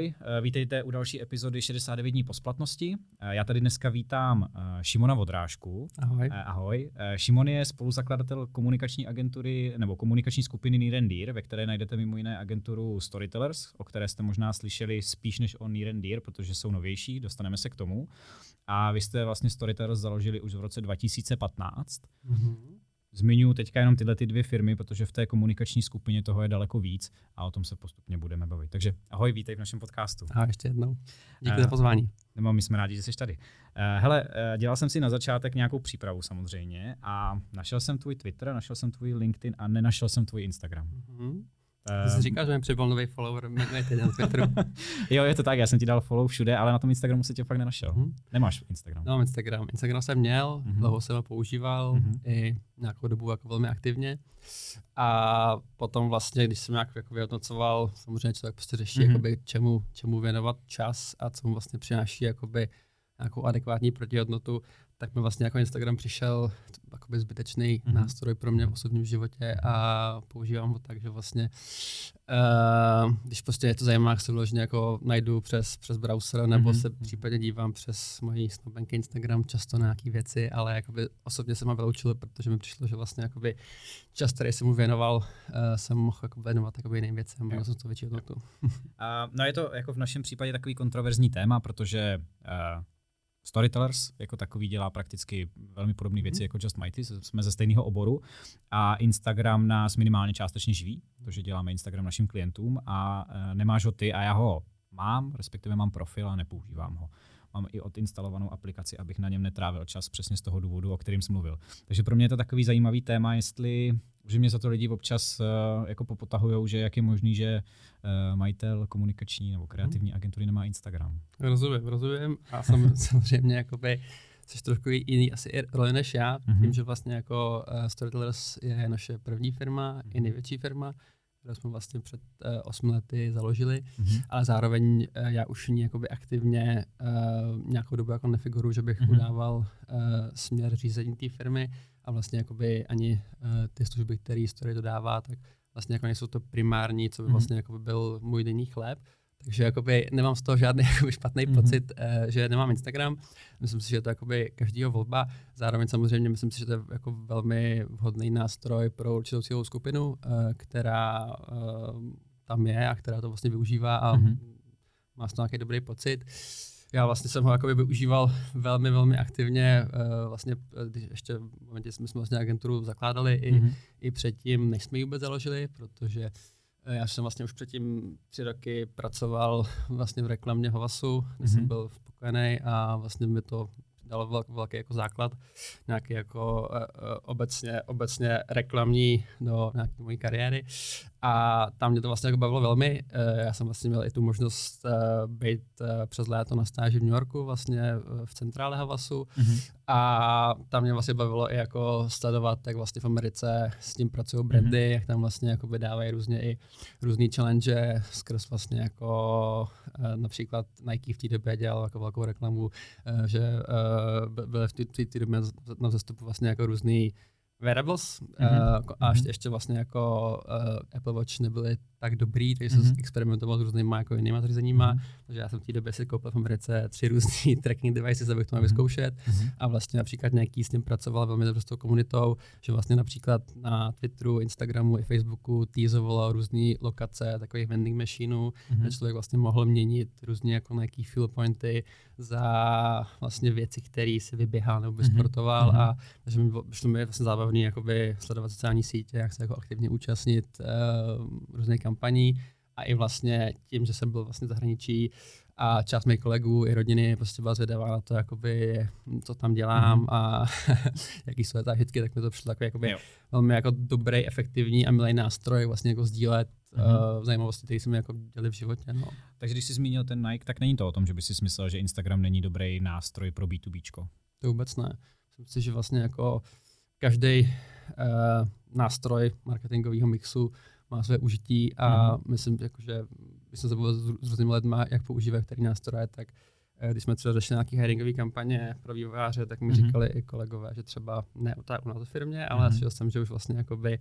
ahoj, eh, vítejte u další epizody 69 dní po splatnosti. Eh, já tady dneska vítám Šimona Vodrážku. Ahoj. Ahoj. Šimon je spoluzakladatel komunikační agentury nebo komunikační skupiny Near ve které najdete mimo jiné agenturu Storytellers, o které jste možná slyšeli spíš než o Near protože jsou novější, dostaneme se k tomu. A vy jste vlastně Storytellers založili už v roce 2015. Mm-hmm. Zmiňuji teďka jenom tyhle ty dvě firmy, protože v té komunikační skupině toho je daleko víc a o tom se postupně budeme bavit. Takže ahoj, vítej v našem podcastu. A ještě jednou. Díky uh, za pozvání. Nebo my jsme rádi, že jsi tady. Uh, hele, uh, dělal jsem si na začátek nějakou přípravu samozřejmě a našel jsem tvůj Twitter, našel jsem tvůj LinkedIn a nenašel jsem tvůj Instagram. Mm-hmm. Ty jsi ehm. říkal, že mi přibyl nový follower na Twitteru. jo, je to tak, já jsem ti dal follow všude, ale na tom Instagramu se tě fakt nenašel. Mm-hmm. Nemáš Instagram? No, Instagram. Instagram jsem měl, mm-hmm. dlouho jsem ho používal, mm-hmm. i nějakou dobu jako velmi aktivně. A potom vlastně, když jsem nějak jako vyhodnocoval, samozřejmě člověk prostě řeší, mm-hmm. jakoby, čemu, čemu věnovat čas a co mu vlastně přináší jakoby, nějakou adekvátní protihodnotu, tak mi vlastně jako Instagram přišel jakoby zbytečný mm-hmm. nástroj pro mě v osobním životě a používám ho tak, že vlastně uh, když prostě je to zajímá, se vložně jako najdu přes, přes browser nebo mm-hmm. se případně dívám přes moji snobbenky Instagram často na nějaké věci, ale jakoby osobně jsem ho vyloučil, protože mi přišlo, že vlastně jakoby čas, který jsem mu věnoval, uh, jsem mohl jako věnovat jakoby jiným věcem, měl jsem to větší hodnotu. uh, no je to jako v našem případě takový kontroverzní téma, protože uh, Storytellers jako takový dělá prakticky velmi podobné věci mm. jako Just Mighty, jsme ze stejného oboru a Instagram nás minimálně částečně živí, protože děláme Instagram našim klientům a e, nemáš ho ty a já ho mám, respektive mám profil a nepoužívám ho mám i odinstalovanou aplikaci, abych na něm netrávil čas přesně z toho důvodu, o kterým jsem mluvil. Takže pro mě je to takový zajímavý téma, jestli že mě za to lidi občas uh, jako popotahují, že jak je možný, že uh, majitel komunikační nebo kreativní agentury nemá Instagram. Rozumím, rozumím. A sam, samozřejmě jakoby jsi trošku jiný asi roli než já, mm-hmm. tím, že vlastně jako uh, Storytellers je naše první firma, mm-hmm. i největší firma, kterou jsme vlastně před uh, osmi lety založili, mm-hmm. ale zároveň uh, já už ní jakoby aktivně uh, nějakou dobu jako nefiguruju, že bych mm-hmm. udával uh, směr řízení té firmy a vlastně jakoby ani uh, ty služby, které Story dodává, tak vlastně jako nejsou to primární, co by mm-hmm. vlastně jakoby byl můj denní chléb. Takže jakoby nemám z toho žádný jakoby špatný mm-hmm. pocit, uh, že nemám Instagram. Myslím si, že to je jakoby každýho volba. Zároveň samozřejmě myslím si, že to je jako velmi vhodný nástroj pro určitou cílovou skupinu, uh, která uh, tam je a která to vlastně využívá a mm-hmm. má z toho nějaký dobrý pocit. Já vlastně jsem ho jakoby využíval velmi, velmi aktivně. Vlastně, když ještě v momentě jsme vlastně agenturu zakládali mm-hmm. i, i předtím, než jsme ji vůbec založili, protože Eh, já jsem vlastně už předtím tři roky pracoval vlastně v reklamě Hovasu, kde mm-hmm. jsem byl spokojený a vlastně mi to dalo velký, velký jako základ, nějaký jako uh, obecně, obecně reklamní do nějaké mojí kariéry. A tam mě to vlastně jako bavilo velmi. Uh, já jsem vlastně měl i tu možnost uh, být uh, přes léto na stáži v New Yorku, vlastně v centrále Havasu. Mm-hmm. A tam mě vlastně bavilo i jako sledovat, jak vlastně v Americe s tím pracují brandy, mm-hmm. jak tam vlastně jako vydávají různě i různý challenge skrz vlastně jako například Nike v té době dělal jako velkou reklamu, že byly v té době na vzestupu vlastně jako různý wearables mm-hmm. uh, a ještě, ještě vlastně jako uh, Apple Watch nebyly tak dobrý, takže mm-hmm. jsem experimentoval s různýma jako jinýma zařízeníma, mm-hmm. takže já jsem v té době si koupil v Americe tři různý tracking devices, abych to mohl mm-hmm. vyzkoušet mm-hmm. a vlastně například nějaký s tím pracoval velmi dobře s tou komunitou, že vlastně například na Twitteru, Instagramu i Facebooku teasovalo různé lokace takových vending machineů, mm-hmm. kde člověk vlastně mohl měnit různě jako nějaký fuel pointy za vlastně věci, které si vyběhal nebo vysportoval mm-hmm. a takže mi šlo mi vlastně zábavný jakoby sledovat sociální sítě, jak se jako aktivně účastnit uh, různých kampaní a i vlastně tím, že jsem byl vlastně zahraničí a část mých kolegů i rodiny prostě byla zvědavá na to, jakoby, co tam dělám mm-hmm. a jaký jsou zážitky, tak mi to přišlo takový jakoby, velmi jako dobrý, efektivní a milý nástroj vlastně jako sdílet mm-hmm. uh, zajímavosti, které jsme jako dělali v životě. No. Takže když jsi zmínil ten Nike, tak není to o tom, že by si smyslel, že Instagram není dobrý nástroj pro B2B. To vůbec ne. Myslím si, že vlastně jako každý uh, nástroj marketingového mixu má své užití a mm. myslím, jako, že když jsem se bavil s, různými lidmi, jak používají který nástroje, tak eh, když jsme třeba řešili nějaké hiringové kampaně pro vývojáře, tak mi mm-hmm. říkali i kolegové, že třeba ne u, u nás v firmě, ale mm-hmm. jsem, že už vlastně jakoby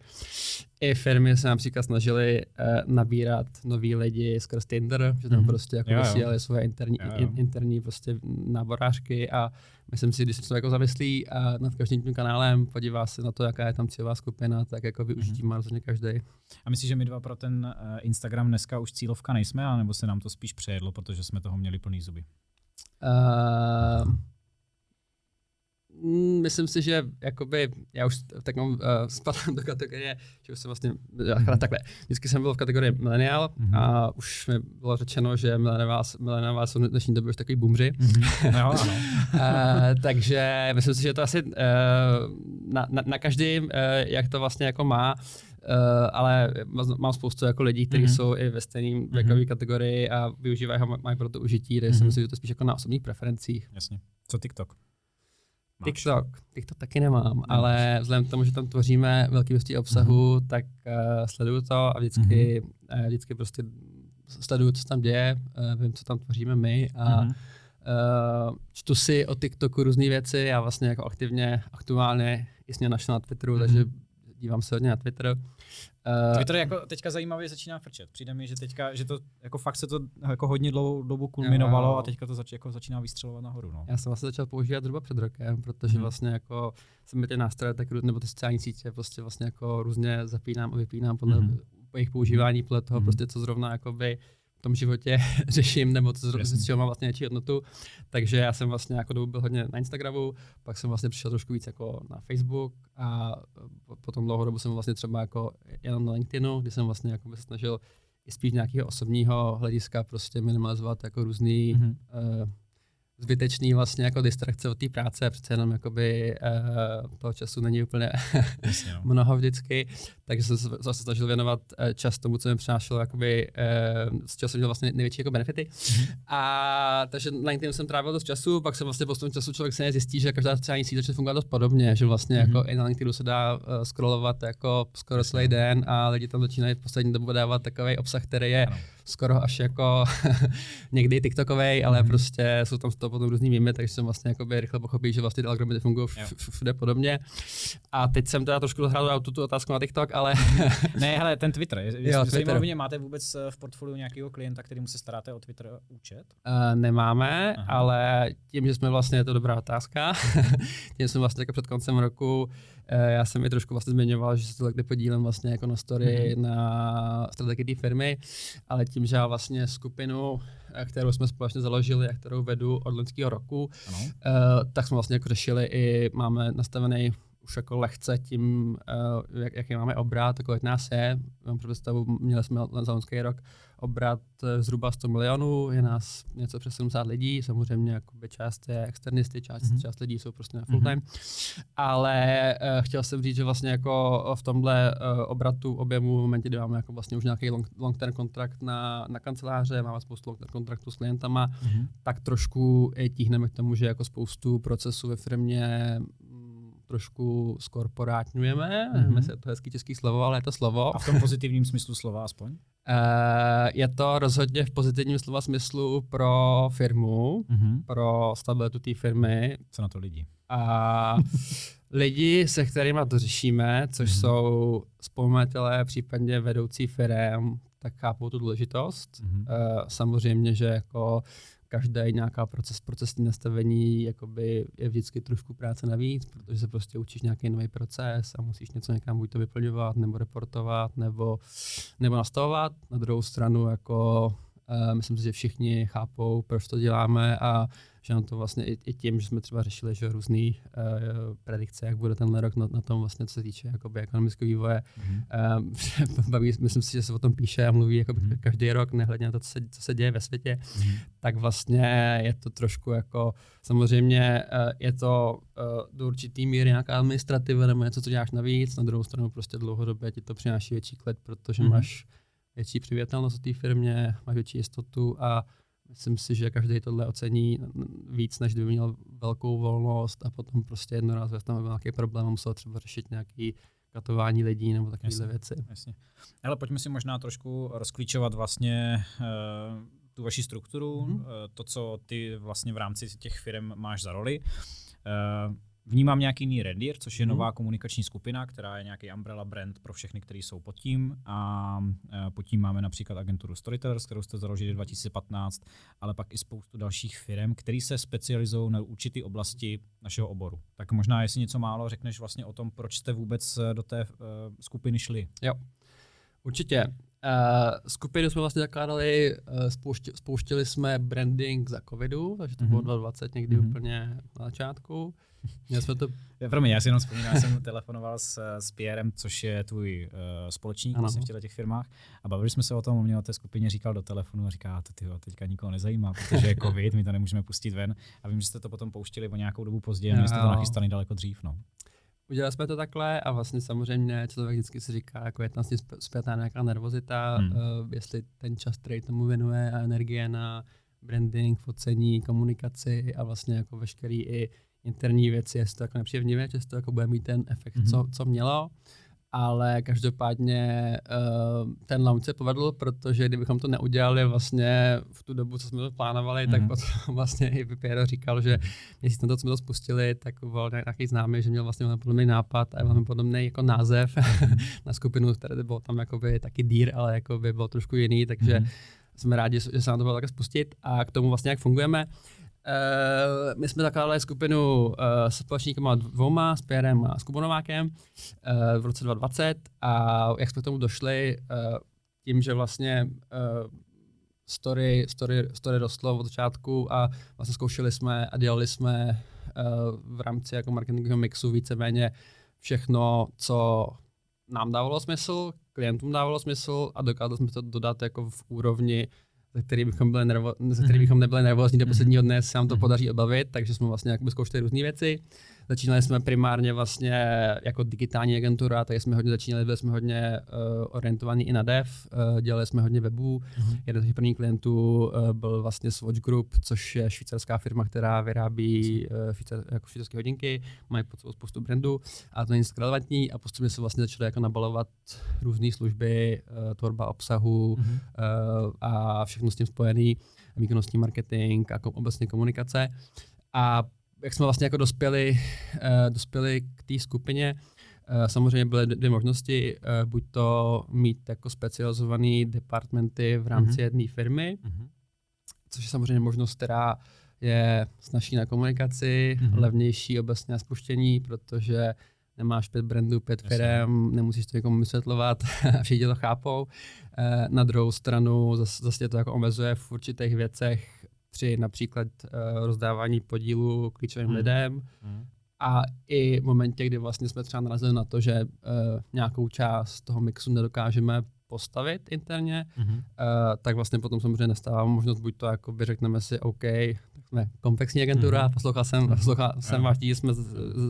i firmy se například snažili uh, nabírat nový lidi skrz Tinder, že tam mm-hmm. prostě jako posílali svoje interní, jo, jo. In, interní prostě náborářky a myslím si, když se člověk jako zamyslí a nad každým tím kanálem podívá se na to, jaká je tam cílová skupina, tak jako využití mm-hmm. má rozhodně každý. A myslíš, že my dva pro ten Instagram dneska už cílovka nejsme, nebo se nám to spíš přejedlo, protože jsme toho měli plný zuby? Uh, myslím si, že jakoby, já už tak mám uh, spadám do kategorie, že už jsem vlastně, mm-hmm. takhle, vždycky jsem byl v kategorii milenial mm-hmm. a už mi bylo řečeno, že milenial jsou v dnešní době už takový bumři. Mm-hmm. No, ano. uh, takže myslím si, že to asi uh, na, na, na každý, uh, jak to vlastně jako má, Uh, ale mám spoustu jako lidí, kteří mm-hmm. jsou i ve stejné mm-hmm. věkové kategorii a využívají ho, mají pro to užití, takže mm-hmm. si myslím, že to spíš jako na osobních preferencích. Jasně. Co TikTok? Máš. TikTok, TikTok taky nemám, Nemáš. ale vzhledem k tomu, že tam tvoříme velký množství obsahu, mm-hmm. tak uh, sleduju to a vždycky, mm-hmm. uh, vždycky prostě sleduju, co tam děje, uh, vím, co tam tvoříme my a mm-hmm. uh, čtu si o TikToku různé věci, já vlastně jako aktivně, aktuálně jsem našel na Twitteru, mm-hmm. takže dívám se hodně na Twitter. Uh, Twitter jako teďka zajímavě začíná frčet. Přijde mi, že teďka, že to jako fakt se to jako hodně dlouhou dobu kulminovalo jo, jo. a teďka to zač, jako začíná vystřelovat nahoru. No. Já jsem vlastně začal používat zhruba před rokem, protože hmm. vlastně jako jsem ty nástroje, tak, nebo ty sociální sítě prostě vlastně jako různě zapínám a vypínám podle hmm. jejich používání, podle toho hmm. prostě co zrovna jakoby v tom životě řeším, nebo to z čeho má vlastně něčí hodnotu. Takže já jsem vlastně jako dobu byl hodně na Instagramu, pak jsem vlastně přišel trošku víc jako na Facebook a potom dlouhou dobu jsem vlastně třeba jako jenom na LinkedInu, kdy jsem vlastně jako se snažil i spíš nějakého osobního hlediska prostě minimalizovat jako různý mm-hmm. uh, zbytečný vlastně jako distrakce od té práce, přece jenom jakoby uh, toho času není úplně Jasně, no. mnoho vždycky, takže jsem se zase snažil věnovat uh, čas tomu, co mi přinášelo, jakoby, uh, z čeho jsem měl vlastně největší jako benefity. Mm-hmm. A takže na LinkedIn jsem trávil dost času, pak jsem vlastně po tom času člověk se zjistí, že každá sociální síť začne fungovat dost podobně, že vlastně mm-hmm. jako i na LinkedInu se dá uh, scrollovat jako skoro celý den a lidi tam začínají v poslední dobu dávat takový obsah, který je ano skoro až jako někdy TikTokový, ale mm-hmm. prostě jsou tam z toho potom různý mými, takže jsem vlastně jakoby rychle pochopil, že vlastně ty algoritmy fungují všude podobně. A teď jsem teda trošku hrál tu, tu otázku na TikTok, ale... ne, hele, ten Twitter. Je, jo, Twitter. Máte vůbec eh, v portfoliu nějakého klienta, kterým se staráte o Twitter účet? Uh, nemáme, Aha. ale tím, že jsme vlastně, je to dobrá otázka, tím jsme vlastně jako před koncem roku já jsem i trošku vlastně zmiňoval, že se to takhle podílím vlastně jako na story mm-hmm. na strategii té firmy, ale tím, že já vlastně skupinu, eh, kterou jsme společně založili a kterou vedu od loňského roku, ano. Uh, tak jsme vlastně jako řešili i, máme nastavený už jako lehce tím, jak, jaký máme obrat, kolik nás je. Mám představu, měli jsme za loňský rok obrat eh, zhruba 100 milionů, je nás něco přes 70 lidí, samozřejmě jakoby část je externisty, část, mm-hmm. část lidí jsou prostě na full time, mm-hmm. ale uh, chtěl jsem říct, že vlastně jako v tomhle uh, obratu objemu v momentě, kdy máme jako vlastně už nějaký long, long term kontrakt na, na kanceláře, máme spoustu long term kontraktů s klientama, mm-hmm. tak trošku tíhneme k tomu, že jako spoustu procesů ve firmě trošku skorporátňujeme, mm-hmm. je to hezký český slovo, ale je to slovo. A v tom pozitivním smyslu slova aspoň? Uh, je to rozhodně v pozitivním slova smyslu pro firmu, mm-hmm. pro stabilitu té firmy. Co na to lidi? A lidi, se kterými to řešíme, což mm-hmm. jsou spolumajitelé, případně vedoucí firm, tak chápou tu důležitost. Mm-hmm. Uh, samozřejmě, že jako každé nějaká proces, procesní nastavení jakoby je vždycky trošku práce navíc, protože se prostě učíš nějaký nový proces a musíš něco někam buď to vyplňovat, nebo reportovat, nebo, nebo nastavovat. Na druhou stranu jako myslím si, že všichni chápou, proč to děláme a že na to vlastně i, i tím, že jsme třeba řešili že různé uh, predikce, jak bude tenhle rok na, na tom vlastně, co se týče jakoby ekonomického vývoje. Mm-hmm. Uh, baví, myslím si, že se o tom píše a mluví jakoby mm-hmm. každý rok, nehledně na to, co se, co se děje ve světě, mm-hmm. tak vlastně je to trošku jako, samozřejmě uh, je to uh, do určitý míry nějaká administrativa nebo něco, co děláš navíc, na druhou stranu prostě dlouhodobě ti to přináší větší klid, protože mm-hmm. máš větší přivětelnost v té firmě, máš větší jistotu a Myslím si, že každý tohle ocení víc, než kdyby měl velkou volnost a potom prostě jednorázově tam byl nějaký problém a musel třeba řešit nějaký katování lidí nebo takovéhle věci. Jasně. Ale pojďme si možná trošku rozklíčovat vlastně uh, tu vaši strukturu, mm-hmm. to, co ty vlastně v rámci těch firm máš za roli. Vnímám nějaký jiný Rendier, což je hmm. nová komunikační skupina, která je nějaký umbrella brand pro všechny, kteří jsou pod tím. A pod tím máme například agenturu Storytellers, kterou jste založili 2015, ale pak i spoustu dalších firm, které se specializují na určité oblasti našeho oboru. Tak možná, jestli něco málo řekneš vlastně o tom, proč jste vůbec eh, do té uh, skupiny šli. Jo, určitě. Uh, skupinu jsme vlastně zakládali, uh, spouštěli, spouštěli jsme branding za covidu, takže to mm-hmm. bylo 2020 někdy mm-hmm. úplně na začátku. Já jsme to... Promiň, já si jenom vzpomínám, jsem telefonoval s, s Pierrem, což je tvůj uh, společník ano. vlastně v těchto těch firmách a bavili jsme se o tom, on mě o té skupině říkal do telefonu a říká, to tyho, teďka nikoho nezajímá, protože je covid, my to nemůžeme pustit ven a vím, že jste to potom pouštili o nějakou dobu později a jste to nachystali daleko dřív. No. Udělali jsme to takhle a vlastně samozřejmě člověk vždycky si říká, jako je tam s tím zpětá nějaká nervozita, hmm. uh, jestli ten čas, který tomu věnuje a energie na branding, focení, komunikaci a vlastně jako veškerý i interní věci, jestli to jako nepřijevnivé, jestli to jako bude mít ten efekt, mm-hmm. co, co mělo. Ale každopádně uh, ten launch se povedl, protože kdybychom to neudělali vlastně v tu dobu, co jsme to plánovali, mm-hmm. tak mhm. potom vlastně i Piero říkal, že měsíc na to, co jsme to spustili, tak byl nějaký známý, že měl vlastně podobný nápad a velmi podobný jako název mhm. na skupinu, který byl tam jakoby taky dír, ale jakoby byl trošku jiný, takže mm-hmm. jsme rádi, že se nám to bylo také spustit a k tomu vlastně jak fungujeme. Uh, my jsme zakládali skupinu uh, s společníkama dvouma, s Pierrem a s Kubonovákem uh, v roce 2020 a jak jsme k tomu došli, uh, tím, že vlastně uh, story, story, story rostlo od začátku a vlastně zkoušeli jsme a dělali jsme uh, v rámci jako marketingového mixu víceméně všechno, co nám dávalo smysl, klientům dávalo smysl a dokázali jsme to dodat jako v úrovni ze kterých bychom, byli nervo, ze kterých bychom nebyli nervózní do posledního dne, se nám to podaří odbavit, takže jsme vlastně zkoušeli různé věci. Začínali jsme primárně vlastně jako digitální agentura, takže jsme hodně začínali, byli jsme hodně uh, orientovaní i na dev, uh, dělali jsme hodně webů. Uh-huh. Jeden z těch prvních klientů uh, byl vlastně Swatch Group, což je švýcarská firma, která vyrábí uh, švýcar, jako švýcarské hodinky, mají pod sebou spoustu brandů a to není relevantní a postupně se vlastně začali jako nabalovat různé služby, uh, tvorba obsahu uh-huh. uh, a všechno s tím spojený, výkonnostní marketing a kom, obecně komunikace. A jak jsme vlastně jako dospěli, uh, dospěli k té skupině, uh, samozřejmě byly dvě možnosti, uh, buď to mít jako specializované departmenty v rámci mm-hmm. jedné firmy, mm-hmm. což je samozřejmě možnost, která je snažší na komunikaci, mm-hmm. levnější obecně na spuštění, protože nemáš pět brandů, pět firm, nemusíš to někomu vysvětlovat všichni to chápou. Na druhou stranu zase, zase to jako omezuje v určitých věcech při například uh, rozdávání podílu klíčovým hmm. lidem hmm. a i v momentě, kdy vlastně jsme třeba narazili na to, že uh, nějakou část toho mixu nedokážeme postavit interně, mm-hmm. uh, tak vlastně potom samozřejmě nastává možnost, buď to jako by řekneme si, OK, jsme komplexní agentura, mm-hmm. poslouchal jsem, mm-hmm. poslouchal jsem váš díl, jsme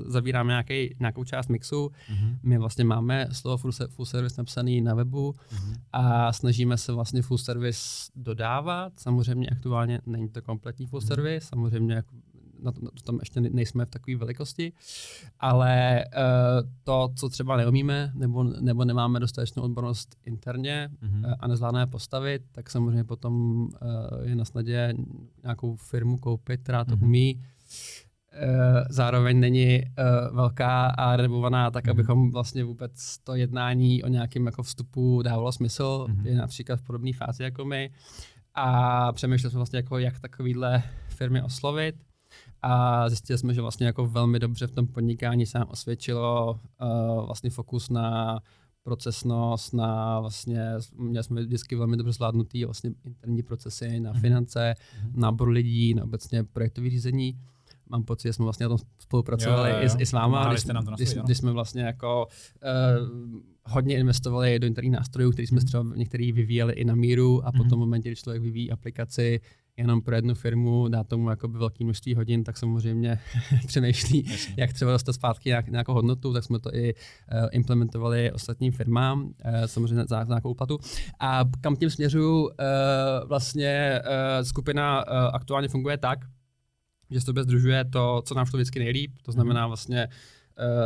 zavíráme nějaký, nějakou část mixu, mm-hmm. my vlastně máme slovo full, full service napsaný na webu mm-hmm. a snažíme se vlastně full service dodávat, samozřejmě aktuálně není to kompletní full mm-hmm. service, samozřejmě jako na to, na to tam ještě nejsme v takové velikosti, ale uh, to, co třeba neumíme, nebo, nebo nemáme dostatečnou odbornost interně mm-hmm. uh, a nezvládneme postavit, tak samozřejmě potom uh, je na snadě nějakou firmu koupit, která to mm-hmm. umí. Uh, zároveň není uh, velká a redebovaná, tak mm-hmm. abychom vlastně vůbec to jednání o nějakém jako vstupu dávalo smysl, mm-hmm. je například v podobné fázi jako my. A přemýšleli jsme vlastně, jako, jak takovýhle firmy oslovit a zjistili jsme, že vlastně jako velmi dobře v tom podnikání se nám osvědčilo uh, vlastně fokus na procesnost, na vlastně, měli jsme vždycky velmi dobře zvládnutý vlastně interní procesy, na mhm. finance, mm-hmm. nábor lidí, na obecně projektové řízení. Mám pocit, že jsme vlastně na tom spolupracovali jo, jo, jo. I, i s váma, když, když, když jsme vlastně jako uh, hodně investovali do interních nástrojů, který jsme mm-hmm. třeba některý vyvíjeli i na míru a mm-hmm. potom v momentě, když člověk vyvíjí aplikaci, jenom pro jednu firmu, dá tomu jakoby velký množství hodin, tak samozřejmě přemýšlí, Jasně. jak třeba dostat zpátky nějak, nějakou hodnotu, tak jsme to i uh, implementovali ostatním firmám, uh, samozřejmě za, za nějakou platu. A kam tím směřuju, uh, vlastně uh, skupina uh, aktuálně funguje tak, že se to združuje to, co nám to vždycky nejlíp, to znamená mhm. vlastně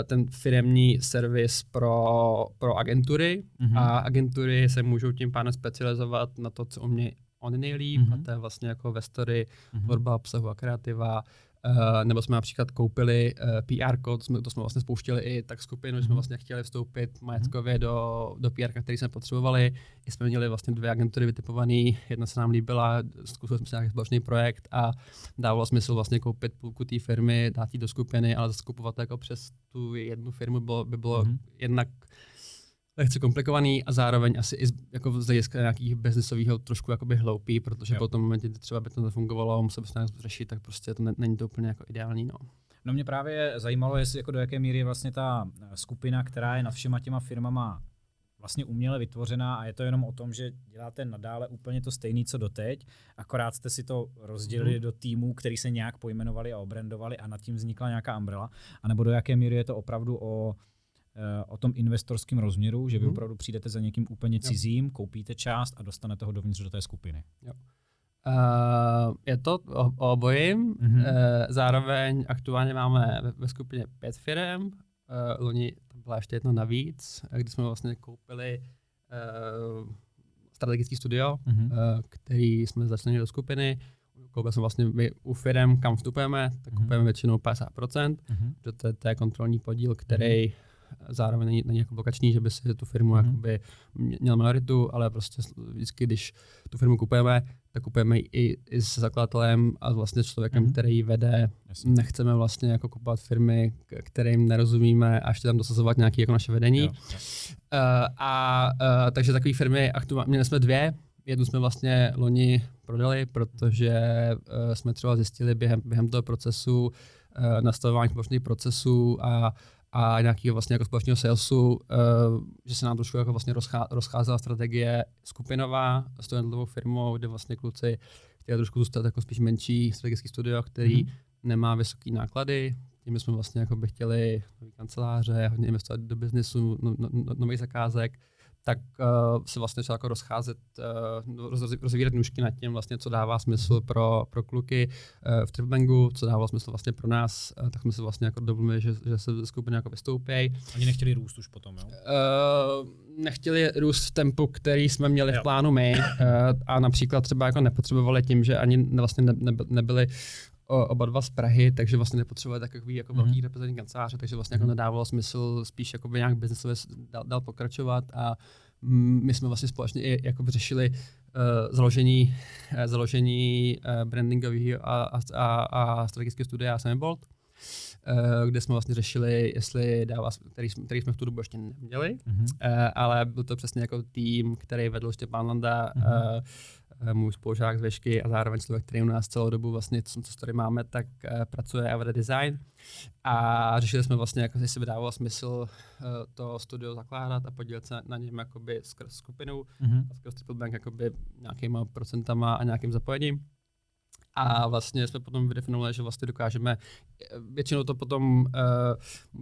ten firemní servis pro, pro agentury mm-hmm. a agentury se můžou tím pádem specializovat na to, co umějí oni nejlíp, mm-hmm. a to je vlastně jako ve story, mm-hmm. tvorba obsahu a kreativa, Uh, nebo jsme například koupili uh, PR kód, to jsme, to jsme vlastně spouštěli i tak skupinu, mm-hmm. jsme mhm. vlastně chtěli vstoupit majetkově mm-hmm. do, do PR, který jsme potřebovali. I jsme měli vlastně dvě agentury vytipované, jedna se nám líbila, zkusili jsme si nějaký společný projekt a dávalo smysl vlastně koupit půlku té firmy, dát ji do skupiny, ale skupovat jako přes tu jednu firmu bylo, by bylo mm-hmm. jednak lehce komplikovaný a zároveň asi i z, jako z hlediska nějakých biznesového trošku jakoby hloupý, protože jo. po tom momentě, kdy třeba by to nefungovalo, musel by se nějak řešit, tak prostě to ne, není to úplně jako ideální. No. No mě právě zajímalo, jestli jako do jaké míry je vlastně ta eh, skupina, která je nad všema těma firmama vlastně uměle vytvořená a je to jenom o tom, že děláte nadále úplně to stejné, co doteď, akorát jste si to rozdělili mm. do týmů, který se nějak pojmenovali a obrandovali a nad tím vznikla nějaká umbrella, anebo do jaké míry je to opravdu o o tom investorském rozměru, že vy hmm. opravdu přijdete za někým úplně cizím, jo. koupíte část a dostanete ho dovnitř do té skupiny. Jo. Uh, je to o, obojím. Mm-hmm. Uh, zároveň aktuálně máme ve, ve skupině pět firm. Uh, loni to byla ještě jedna navíc, kdy jsme vlastně koupili uh, strategický studio, mm-hmm. uh, který jsme začali do skupiny. Koupili jsme vlastně my u firm, kam vstupujeme, tak mm-hmm. kupujeme většinou 50%, mm-hmm. protože to je, to je kontrolní podíl, který mm-hmm zároveň není, není jako blokační, že by si tu firmu mm. jakoby měl minoritu, ale prostě vždycky, když tu firmu kupujeme, tak kupujeme i, i s zakladatelem a vlastně člověkem, mm. který ji vede. Jasně. Nechceme vlastně jako kupovat firmy, kterým nerozumíme a ještě tam dosazovat nějaké jako naše vedení. Jo, Uh, a uh, takže takové firmy, aktuálně měli jsme dvě, jednu jsme vlastně loni prodali, protože uh, jsme třeba zjistili během, během toho procesu, uh, nastavování společných procesů a a nějakého vlastně jako společného salesu, uh, že se nám trošku jako vlastně rozchá, rozcházela strategie skupinová s tou firmou, kde vlastně kluci chtěli trošku zůstat jako spíš menší strategický studio, který mm-hmm. nemá vysoké náklady, tím jsme vlastně jako by chtěli nový kanceláře, hodně investovat do biznesu, no, no, no, nových zakázek, tak uh, se vlastně třeba jako rozcházet, uh, roz, rozvírat nůžky nad tím, vlastně, co dává smysl pro, pro kluky uh, v Tripbangu, co dávalo smysl vlastně pro nás, uh, tak jsme se vlastně jako dovolili, že, že se skupiny jako vystoupí. Oni nechtěli růst už potom, jo? Uh, nechtěli růst v tempu, který jsme měli jo. v plánu my uh, a například třeba jako nepotřebovali tím, že ani vlastně ne, ne, nebyli oba dva z Prahy, takže vlastně nepotřebovali takový jako mm-hmm. velký reprezentativní kanceláře, takže vlastně jako mhm. nedávalo smysl spíš jako by nějak biznesově dál, dál pokračovat a my jsme vlastně společně i jako řešili uh, založení, uh, založení uh, brandingového a, a, a, a strategického studia Semibolt, uh, kde jsme vlastně řešili, jestli dává, který, který jsme v tu dobu ještě neměli, mm-hmm. uh, ale byl to přesně jako tým, který vedl Štěpán Landa, mm-hmm. uh, Eh, můj spolužák z Vešky a zároveň člověk, který u nás celou dobu vlastně, co, co tady máme, tak uh, pracuje a vede design. A řešili jsme vlastně, jako, jestli by dávalo smysl uh, to studio zakládat a podílet se na něm jakoby skrz skupinu mm-hmm. a skrz Triple Bank jakoby nějakýma procentama a nějakým zapojením. A vlastně jsme potom vydefinovali, že vlastně dokážeme, většinou to potom uh,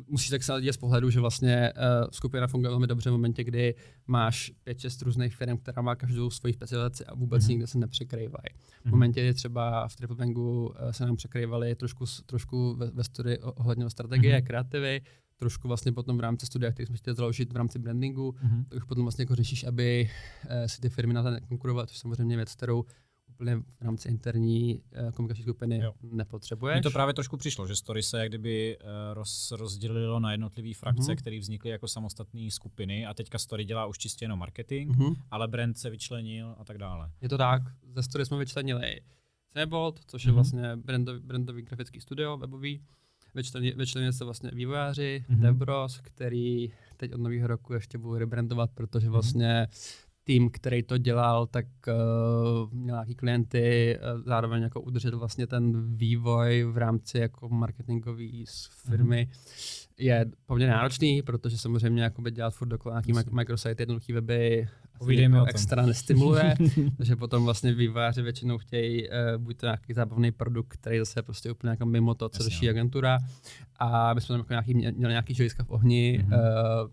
musíš tak se dělat z pohledu, že vlastně uh, skupina funguje velmi dobře v momentě, kdy máš pět, šest různých firm, která má každou svoji specializaci a vůbec mm-hmm. nikde se nepřekrývají. Mm-hmm. V momentě, kdy třeba v Triple Bangu uh, se nám překrývaly trošku, trošku ve, ve studii ohledně strategie, mm-hmm. kreativy, trošku vlastně potom v rámci studia, který jsme chtěli založit v rámci brandingu, mm-hmm. tak už potom vlastně jako řešíš, aby uh, si ty firmy na to nekonkurovaly, což samozřejmě věc, kterou úplně v rámci interní uh, komunikační skupiny jo. nepotřebuješ. Mně to právě trošku přišlo, že story se jak kdyby uh, roz, rozdělilo na jednotlivé frakce, mm-hmm. které vznikly jako samostatné skupiny a teďka story dělá už čistě jenom marketing, mm-hmm. ale brand se vyčlenil a tak dále. Je to tak, ze story jsme vyčlenili Snapbolt, což mm-hmm. je mhm. vlastně brandový, brandový grafický studio webový, vyčlenili se vlastně vývojáři, mm-hmm. Debros, který teď od nového roku ještě budou rebrandovat, protože mhm. vlastně tým, který to dělal, tak uh, měl nějaký klienty, uh, zároveň jako udržet vlastně ten vývoj v rámci jako marketingové firmy mm-hmm. je poměrně náročný, protože samozřejmě jako by dělat furt dokola nějaký Myslím. microsite, jednoduchý weby jako extra nestimuluje, takže potom vlastně vývojáři většinou chtějí uh, buď to nějaký zábavný produkt, který zase je prostě úplně jako mimo to, co řeší agentura a my jsme tam jako nějaký, měli nějaký žojska v ohni, mm-hmm. uh,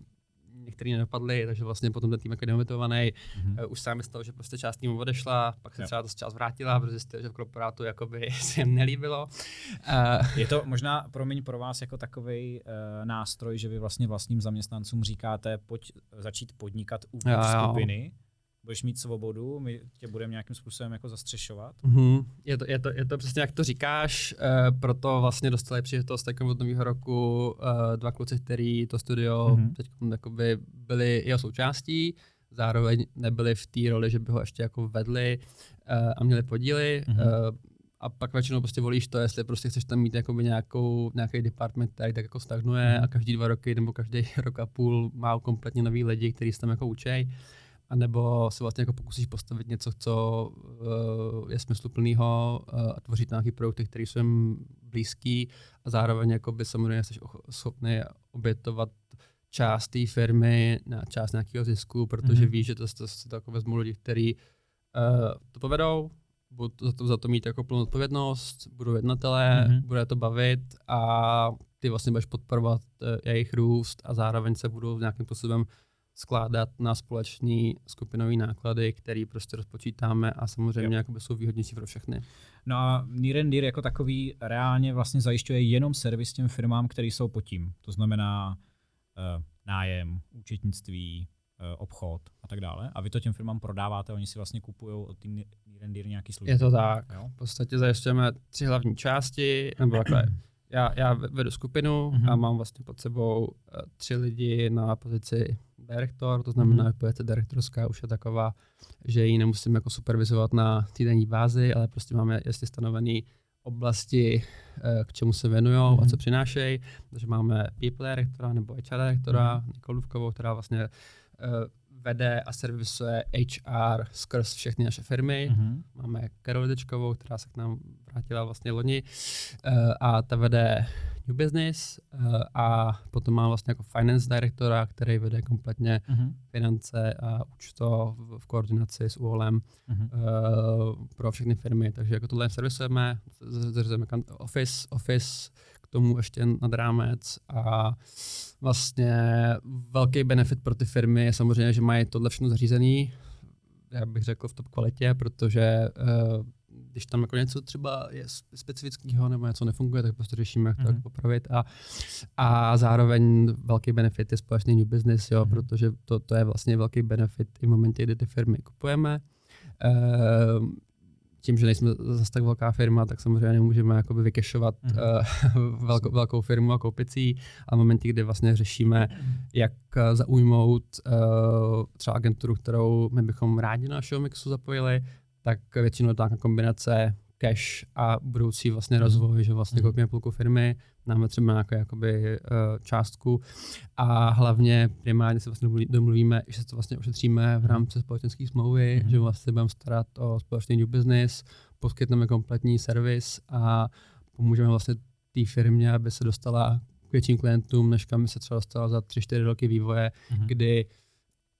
některý nedopadly, takže vlastně potom ten tým jako demotivovaný. Mm-hmm. Uh, už sám z toho, že prostě část týmu odešla, pak se třeba to část vrátila, protože zjistil, že v korporátu jakoby se jim nelíbilo. Uh, je to možná, promiň, pro vás jako takový uh, eh, nástroj, že vy vlastně vlastním zaměstnancům říkáte, pojď začít podnikat uvnitř skupiny, budeš mít svobodu, my tě budeme nějakým způsobem jako zastřešovat. Mm-hmm. Je, to, je, to, je to přesně jak to říkáš, uh, proto vlastně dostali příležitost tak od nového roku uh, dva kluci, který to studio mm-hmm. teď byli jeho součástí, zároveň nebyli v té roli, že by ho ještě jako vedli uh, a měli podíly. Mm-hmm. Uh, a pak většinou prostě volíš to, jestli prostě chceš tam mít jakoby nějakou, nějaký department, který tak jako stagnuje mm. a každý dva roky nebo každý rok a půl má kompletně nový lidi, kteří se tam jako učej. A nebo se vlastně jako pokusíš postavit něco, co uh, je smysluplného uh, a tvořit nějaký produkty, které jsou jim blízký a zároveň jako by samozřejmě jsi schopný obětovat část té firmy na část nějakého zisku, protože mm-hmm. víš, že to, to, to, to jako vezmu lidi, kteří uh, to povedou, budu za to, za to mít jako plnou odpovědnost, budou jednatelé, mm-hmm. bude to bavit a ty vlastně budeš podporovat uh, jejich růst a zároveň se budou nějakým způsobem skládat na společný skupinový náklady, který prostě rozpočítáme a samozřejmě jakoby jsou výhodnější pro všechny. No a Dear jako takový reálně vlastně zajišťuje jenom servis těm firmám, které jsou pod tím. To znamená uh, nájem, účetnictví, uh, obchod a tak dále. A vy to těm firmám prodáváte, oni si vlastně kupují od Dear nějaký služby. Je to tak. Jo? V podstatě zajišťujeme tři hlavní části, nebo takhle. Já, já vedu skupinu mm-hmm. a mám vlastně pod sebou uh, tři lidi na pozici direktor, to znamená, mm-hmm. že pozice direktorská už je taková, že ji nemusím jako supervizovat na týdenní bázi, ale prostě máme jasně stanovený oblasti, uh, k čemu se věnují mm-hmm. a co přinášejí. Takže máme people direktora nebo HR direktora, mm-hmm. Nikolu která vlastně uh, vede a servisuje HR skrz všechny naše firmy. Mm-hmm. Máme Karol Dečkovou, která se k nám vrátila vlastně loni uh, a ta vede New Business uh, a potom má vlastně jako finance directora, který vede kompletně mm-hmm. finance a účto v, v koordinaci s UOLem mm-hmm. uh, pro všechny firmy. Takže jako tohle servisujeme, zřizujeme office, office k tomu ještě nad rámec a vlastně velký benefit pro ty firmy je samozřejmě, že mají tohle všechno zařízený, já bych řekl v top kvalitě, protože uh, když tam jako něco třeba je specifického nebo něco nefunguje, tak prostě řešíme, jak to mm-hmm. popravit. A, a zároveň velký benefit je společný new business, jo, mm-hmm. protože to, to je vlastně velký benefit i v momentě, kdy ty firmy kupujeme. Uh, tím, že nejsme zase tak velká firma, tak samozřejmě nemůžeme jakoby vykešovat mm-hmm. uh, velkou, velkou firmu a koupit si a v momentě, kdy vlastně řešíme, jak eh, zaujmout uh, třeba agenturu, kterou my bychom rádi na našeho mixu zapojili, tak většinou ta kombinace cash a budoucí vlastně mm. rozvoj, že vlastně mm. koupíme půlku firmy, máme třeba nějakou jakoby, uh, částku a hlavně primárně se vlastně domluvíme, že se to vlastně ošetříme v rámci společenské smlouvy, mm. že vlastně budeme starat o společný new business, poskytneme kompletní servis a pomůžeme vlastně té firmě, aby se dostala k větším klientům, než kam se třeba dostala za 3-4 roky vývoje, mm. kdy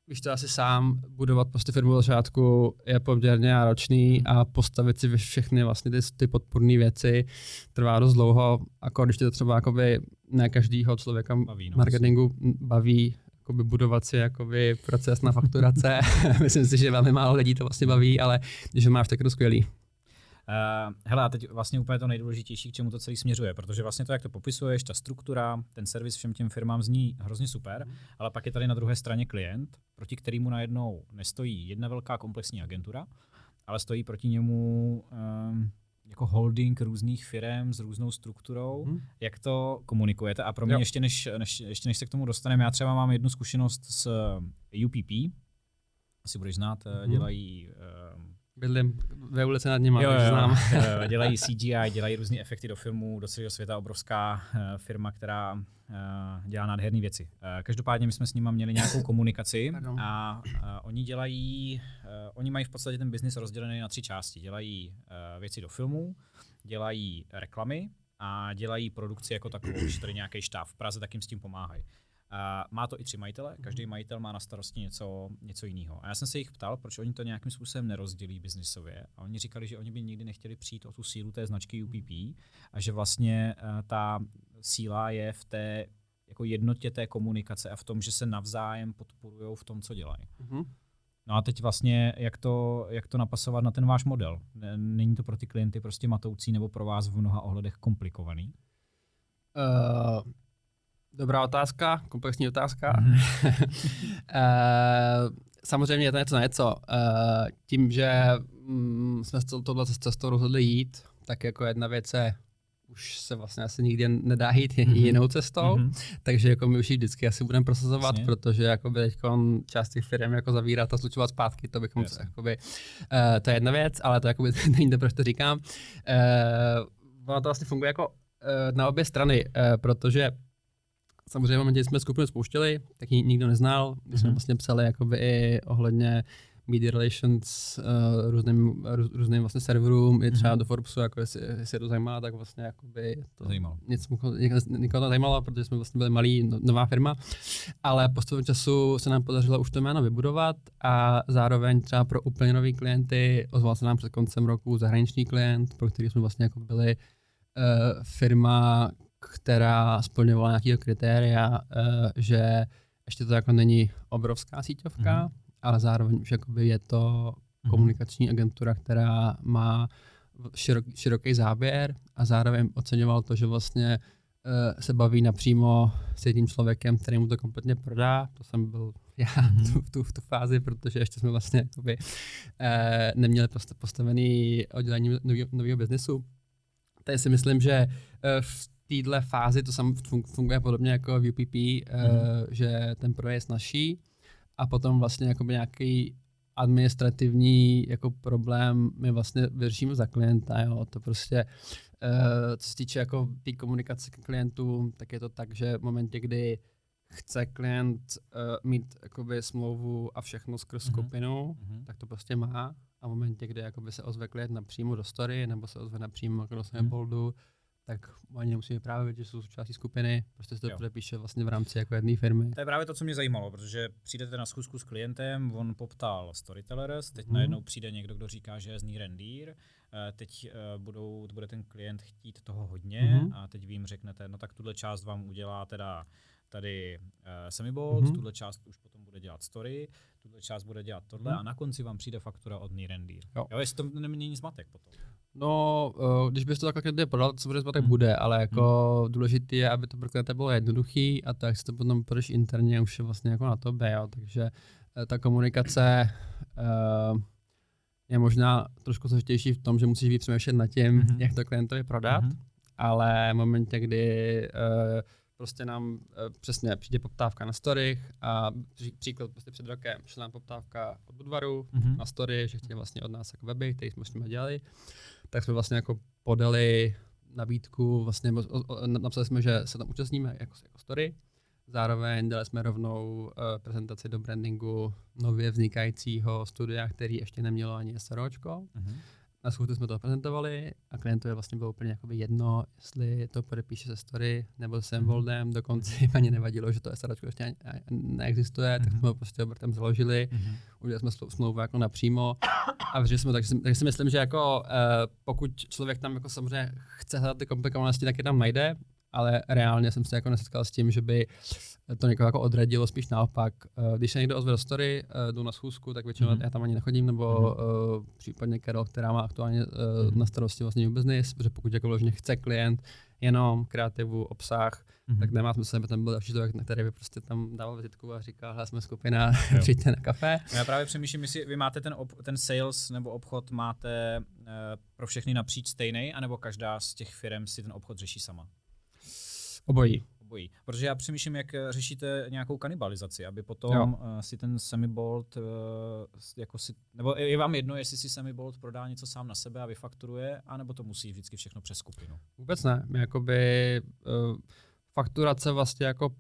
víš to asi sám, budovat prostě firmu od začátku je poměrně náročný a postavit si všechny vlastně ty, ty podporné věci trvá dost dlouho, jako když to třeba jakoby ne každýho člověka baví, no, marketingu baví jakoby budovat si jakoby proces na fakturace. Myslím si, že velmi málo lidí to vlastně baví, ale když máš, tak je to skvělý. Uh, hele, a teď vlastně úplně to nejdůležitější, k čemu to celý směřuje, protože vlastně to, jak to popisuješ, ta struktura, ten servis všem těm firmám zní hrozně super, mm. ale pak je tady na druhé straně klient, proti kterému najednou nestojí jedna velká komplexní agentura, ale stojí proti němu um, jako holding různých firm s různou strukturou. Mm. Jak to komunikujete? A pro mě ještě než, než, ještě než se k tomu dostaneme, já třeba mám jednu zkušenost s UPP, asi budeš znát, mm. dělají Bydlím ve ulici nad nimi, jo, jo, znám. dělají CGI, dělají různé efekty do filmů, do celého světa, obrovská uh, firma, která uh, dělá nádherné věci. Uh, každopádně my jsme s nimi měli nějakou komunikaci a uh, oni dělají, uh, oni mají v podstatě ten biznis rozdělený na tři části. Dělají uh, věci do filmů, dělají reklamy a dělají produkci jako takovou, že tady nějaký štáb v Praze, tak jim s tím pomáhají. Uh, má to i tři majitele, každý mhm. majitel má na starosti něco, něco jiného. A já jsem se jich ptal, proč oni to nějakým způsobem nerozdělí biznisově. A oni říkali, že oni by nikdy nechtěli přijít o tu sílu té značky UPP a že vlastně uh, ta síla je v té jako jednotě té komunikace a v tom, že se navzájem podporují v tom, co dělají. Mm-hmm. No a teď vlastně, jak to, jak to napasovat na ten váš model? Není to pro ty klienty prostě matoucí nebo pro vás v mnoha ohledech komplikovaný? Uh, Dobrá otázka, komplexní otázka. Mm. uh, samozřejmě je to něco na něco. Uh, tím, že mm, jsme s tohle cestou rozhodli jít, tak jako jedna věc je už se vlastně asi nikdy nedá jít mm-hmm. jinou cestou, mm-hmm. takže jako my už ji vždycky asi budeme prosazovat, Jasně. protože jako teď část těch firm jako zavírat a slučovat zpátky, to bychom se, jakoby, uh, to je jedna věc, ale to jakoby není to, proč to říkám. Uh, ono to vlastně funguje jako uh, na obě strany, uh, protože samozřejmě v momentě, jsme skupinu spouštěli, tak ji nikdo neznal, my jsme mm-hmm. vlastně psali jakoby i ohledně media relations uh, různým, růz, různým vlastně serverům, i třeba mm-hmm. do Forbesu, jako jestli, jestli to zajímá, tak vlastně jakoby to zajímalo. Nic, nikoho to zajímalo, protože jsme vlastně byli malý, no, nová firma, ale postupem času se nám podařilo už to jméno vybudovat a zároveň třeba pro úplně nový klienty ozval se nám před koncem roku zahraniční klient, pro který jsme vlastně jako byli uh, firma, která splňovala nějakého kritéria, uh, že ještě to jako není obrovská síťovka, mm-hmm ale zároveň už jakoby je to mhm. komunikační agentura, která má širok, široký záběr a zároveň oceňoval to, že vlastně uh, se baví napřímo s jedním člověkem, který mu to kompletně prodá. To jsem byl já mm-hmm. tu, tu, v tu fázi, protože ještě jsme vlastně jakoby, uh, neměli postavený oddělení nového biznesu. Tady si myslím, že uh, v této fázi to sam funguje podobně jako v UPP, mm-hmm. že ten projekt naší a potom vlastně jako nějaký administrativní jako problém my vlastně vyřešíme za klienta, jo. To prostě, uh, co se týče jako té tý komunikace k klientům, tak je to tak, že v momentě, kdy chce klient uh, mít jakoby smlouvu a všechno skrz mm-hmm. skupinu, mm-hmm. tak to prostě má. A v momentě, kdy jakoby se ozve klient napřímo do story, nebo se ozve napřímo do mm-hmm tak ani nemusí vyprávět, že jsou součástí skupiny, prostě se to podepíše vlastně v rámci jako jedné firmy. To je právě to, co mě zajímalo, protože přijdete na schůzku s klientem, on poptal Storytellers, teď hmm. najednou přijde někdo, kdo říká, že je z ní Rendir, eh, teď eh, budou, bude ten klient chtít toho hodně hmm. a teď vy jim řeknete, no tak tuhle část vám udělá teda tady uh, Semibolt, mm-hmm. tuhle část už potom bude dělat story, tuhle část bude dělat tohle mm-hmm. a na konci vám přijde faktura od Nirendir. Jo. jo, jestli to nemění zmatek potom. No, uh, když bys to takhle klient prodal, co bude zmatek hmm. bude, ale jako hmm. důležité je, aby to pro klienta bylo jednoduchý a tak si to potom půjdeš interně už je vlastně jako na tobě, jo. takže uh, ta komunikace uh, je možná trošku složitější v tom, že musíš být přemýšlet nad tím, hmm. jak to klientovi prodat, hmm. ale v momentě, kdy uh, prostě nám uh, přesně přijde poptávka na story a příklad prostě před rokem šla nám poptávka od Budvaru mm-hmm. na story, že chtěli vlastně od nás jako weby, které jsme s nimi dělali, tak jsme vlastně jako podali nabídku, vlastně napsali jsme, že se tam účastníme jako, jako story, zároveň dali jsme rovnou uh, prezentaci do brandingu nově vznikajícího studia, který ještě nemělo ani SROčko. Mm-hmm na schůzce jsme to prezentovali a klientovi vlastně bylo úplně jakoby jedno, jestli to podepíše se story nebo se Envoldem, mhm. dokonce jim ani nevadilo, že to SRAčko ještě neexistuje, mm-hmm. tak jsme ho prostě obrtem založili, mm-hmm. udělali jsme smlouvu jako napřímo a že jsme, takže, takže si myslím, že jako uh, pokud člověk tam jako samozřejmě chce hledat ty komplikovanosti, tak je tam najde, ale reálně jsem se jako nesetkal s tím, že by to někoho jako odradilo, spíš naopak. Eh, když se někdo ozve do story, eh, jdu na schůzku, tak většinou mm-hmm. já tam ani nechodím, nebo mm-hmm. uh, případně Karol, která má aktuálně uh, mm-hmm. na starosti vlastně new business, protože pokud jako vložně chce klient jenom kreativu, obsah, mm-hmm. tak nemá smysl, aby tam byl další člověk, na který by prostě tam dával vizitku a říkal, hele, jsme skupina, přijďte na kafe. Já právě přemýšlím, jestli vy máte ten, ob, ten sales nebo obchod máte uh, pro všechny napříč stejný, anebo každá z těch firm si ten obchod řeší sama? Obojí. Obojí. Protože já přemýšlím, jak eh, řešíte nějakou kanibalizaci, aby potom jo. uh, si ten Semibolt, uh, jako si, nebo je vám jedno, jestli si Semibolt prodá něco sám na sebe a vyfakturuje, anebo to musí vždycky všechno přes skupinu? Vůbec ne. Jakoby fakturace vlastně jako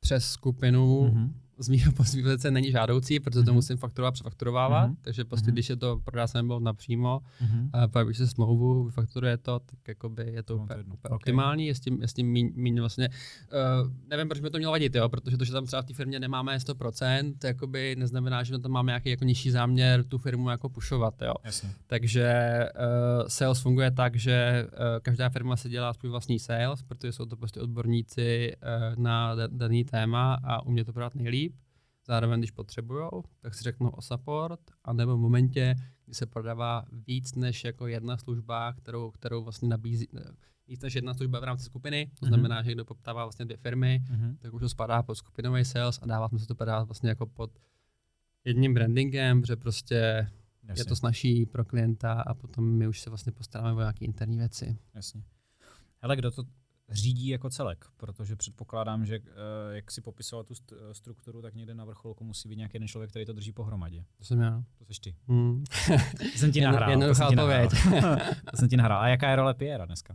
přes skupinu mm-hmm z mého pozice není žádoucí, protože to mm-hmm. musím fakturovat, přefakturovávat, mm-hmm. takže prostě mm-hmm. když je to prodá se nebo napřímo, mm-hmm. a pak když se smlouvu vyfakturuje to, tak jakoby je to no, úplně, úplně okay. optimální, je s tím, je s tím míň, míň vlastně, uh, nevím, proč by to mělo vadit, jo, protože to, že tam třeba v té firmě nemáme 100%, jakoby neznamená, že tam máme nějaký jako nižší záměr tu firmu jako pušovat, jo. Jasně. Takže uh, sales funguje tak, že uh, každá firma si dělá svůj vlastní sales, protože jsou to prostě odborníci uh, na daný téma a umě to prodat nejlíp. Zároveň, když potřebují, tak si řeknou o support, a nebo v momentě, kdy se prodává víc než jako jedna služba, kterou, kterou vlastně nabízí, víc než jedna služba v rámci skupiny, to mm-hmm. znamená, že kdo poptává vlastně dvě firmy, mm-hmm. tak už to spadá pod skupinový sales a dává se to podávat vlastně jako pod jedním brandingem, že prostě Jasně. je to snaží pro klienta a potom my už se vlastně postaráme o nějaké interní věci. Jasně. Hele, kdo to řídí jako celek? Protože předpokládám, že eh, jak si popisoval tu st- strukturu, tak někde na vrcholku musí být nějaký jeden člověk, který to drží pohromadě. To jsem já. To jsi ty. Hmm. Jsem ti nahrál. to jednoduchá jsem ti nahrál. odpověď. to jsem ti nahrál. A jaká je role Piera dneska?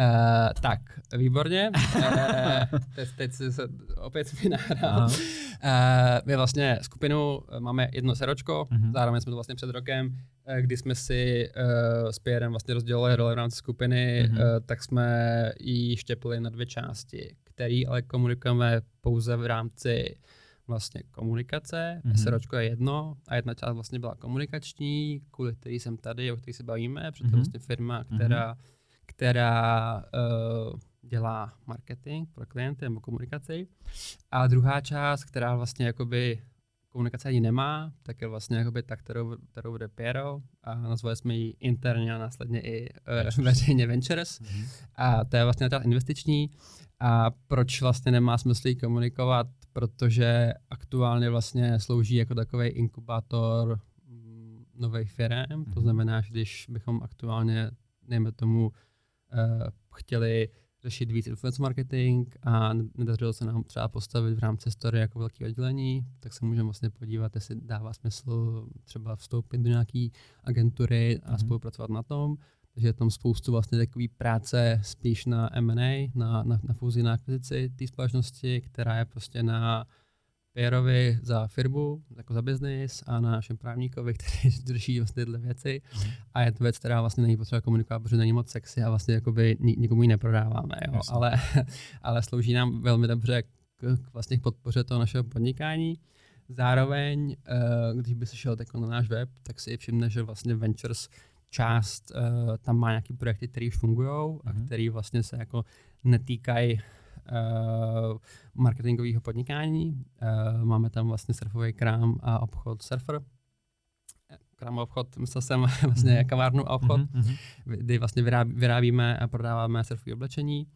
Uh, tak, výborně. Uh, teď, teď se opět mi nahrál. Uh, my vlastně skupinu eh, máme jedno seročko, Mhm. mm-hmm. zároveň jsme to vlastně před rokem, eh, kdy jsme si uh, s Pierrem vlastně rozdělili role v rámci skupiny, Mhm. mm-hmm. uh, tak jsme ji štěpili na dvě části, které ale komunikujeme pouze v rámci vlastně komunikace. Mhm. Mm-hmm. Seročko je jedno a jedna část vlastně byla komunikační, kvůli který jsem tady, o který se bavíme, protože to Mhm. je vlastně firma, která, mm-hmm. Která uh, dělá marketing pro klienty nebo komunikaci. A druhá část, která vlastně jakoby komunikace ani nemá, tak je vlastně jakoby ta, kterou, kterou vede Piero a nazvali jsme ji interně a následně i uh, veřejně Ventures. Mhm. A to je vlastně ta investiční. A proč vlastně nemá smysl komunikovat? Protože aktuálně vlastně slouží jako takový inkubátor mm, nových firm. To Mhm. znamená, že když bychom aktuálně, nejme tomu, chtěli řešit víc influence marketing a nedařilo se nám třeba postavit v rámci story jako velký oddělení, tak se můžeme vlastně podívat, jestli dává smysl třeba vstoupit do nějaké agentury a Mhm. spolupracovat na tom. Takže je tam spoustu vlastně takové práce spíš na M&A, na, na, na fúzi, na akvizici té společnosti, která je prostě na Pierovi za firmu, jako za biznis a na našem právníkovi, který drží vlastně tyhle věci. Mhm. A je to věc, která vlastně není potřeba komunikovat, protože není moc sexy a vlastně jakoby ni- nikomu ji neprodáváme. Jo? Jasně. Ale, ale slouží nám velmi dobře k, k vlastně podpoře toho našeho podnikání. Zároveň, eh, když by se šel na náš web, tak si všimne, že vlastně Ventures část eh, tam má nějaké projekty, které už fungují a Mhm. které vlastně se jako netýkají marketingového podnikání. Uh, máme tam vlastně surfový krám a obchod Surfer. Krám a obchod, myslel jsem vlastně Mhm. kavárnu a obchod, Mhm, mhm. kdy vlastně vyrábí, vyrábíme a prodáváme surfové oblečení.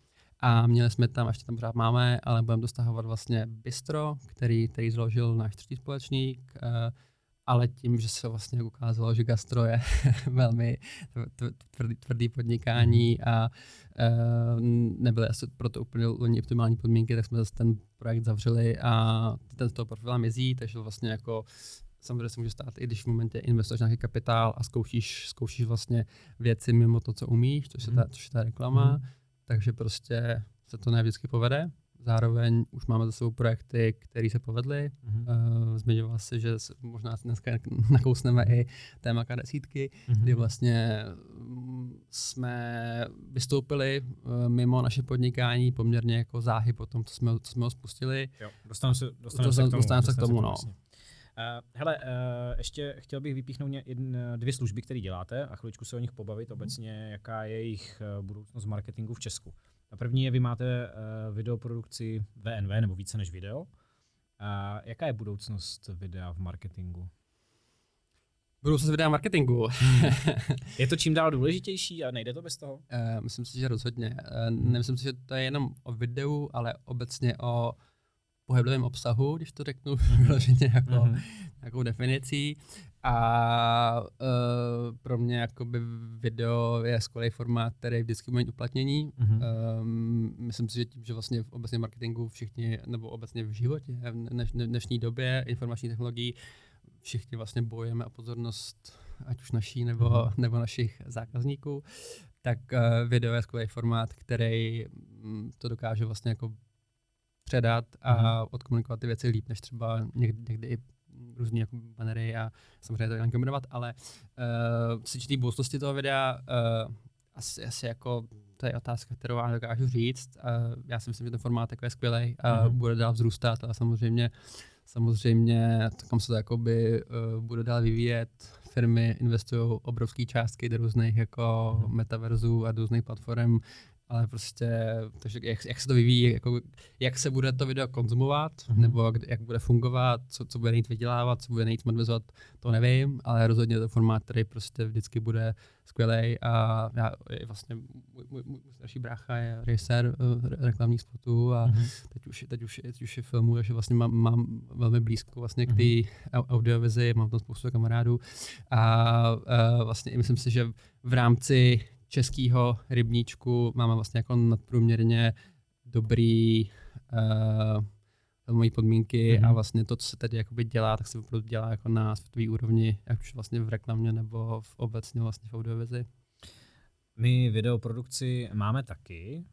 A měli jsme tam, ještě tam pořád máme, ale budeme dostahovat vlastně Bistro, který, který zložil náš třetí společník, uh, ale tím, že se vlastně ukázalo, že gastro je velmi tv- tvrdý, tvrdý podnikání a uh, nebyly asi proto úplně loni optimální podmínky, tak jsme zase ten projekt zavřeli a ten z toho profila mizí, takže vlastně jako samozřejmě se může stát, i když v momentě investuješ nějaký kapitál a zkoušíš, zkoušíš vlastně věci mimo to, co umíš, což je ta, což je ta reklama, Mhm. takže prostě se to ne vždycky povede. Zároveň už máme za sebou projekty, které se povedly. Mhm. Uh, zmiňoval si, že možná dneska nakousneme i téma desítky, Mhm. kdy vlastně mm, jsme vystoupili uh, mimo naše podnikání poměrně jako záhy po tom, co jsme, co jsme ho spustili. Jo, dostaneme se, dostaneme Dostan- se k tomu. dostaneme se k tomu, no. Uh, hele, uh, ještě chtěl bych vypíchnout jedn, dvě služby, které děláte a chviličku se o nich pobavit obecně, jaká je jejich budoucnost marketingu v Česku. Ta první je, vy máte uh, videoprodukci VNV, nebo více než video. Uh, jaká je budoucnost videa v marketingu? Budoucnost videa marketingu. Je to čím dál důležitější a nejde to bez toho? Uh, myslím si, že rozhodně. Uh, nemyslím si, že to je jenom o videu, ale obecně o pohyblivém obsahu, když to řeknu vyloženě jako Mhm. nějakou definicí. A uh, pro mě jakoby video je skvělý formát, který vždycky mít uplatnění. Mhm. Um, myslím si, že tím, že vlastně v obecně marketingu všichni, nebo obecně v životě, v dneš, dnešní době informační technologií, všichni vlastně bojujeme o pozornost, ať už naší nebo, Mhm. nebo našich zákazníků, tak uh, video je skvělý formát, který mm, to dokáže vlastně jako předat a odkomunikovat ty věci líp, než třeba někdy, někdy i různý jako banery a samozřejmě to nějak kombinovat, ale uh, co se týče budoucnosti toho videa, uh, asi, asi jako to je otázka, kterou vám dokážu říct. Uh, já si myslím, že ten formát jako je skvělý a Mhm. bude dál vzrůstat, ale samozřejmě samozřejmě kam se to jakoby uh, bude dál vyvíjet. Firmy investují obrovské částky do různých jako Mhm. metaverzů a do různých platform ale prostě, takže jak, jak se to vyvíjí, jako, jak se bude to video konzumovat, mm-hmm. nebo jak, jak bude fungovat, co, co bude nejít vydělávat, co bude nejít monetizovat, to nevím, ale rozhodně to formát, který prostě vždycky bude skvělý a já vlastně můj, můj, můj starší brácha je režisér uh, reklamních spotů a mm-hmm. teď, už, teď, už, teď už je filmu, takže vlastně mám, mám velmi blízko vlastně k té mm-hmm. audiovizi, mám tam spoustu kamarádů a uh, vlastně myslím si, že v rámci českého rybníčku máme vlastně jako nadprůměrně dobrý uh, filmové podmínky mm-hmm. a vlastně to, co se tady jakoby dělá, tak se opravdu dělá jako na světové úrovni, jak už vlastně v reklamě nebo v obecně vlastně v audiovizi. My videoprodukci máme taky,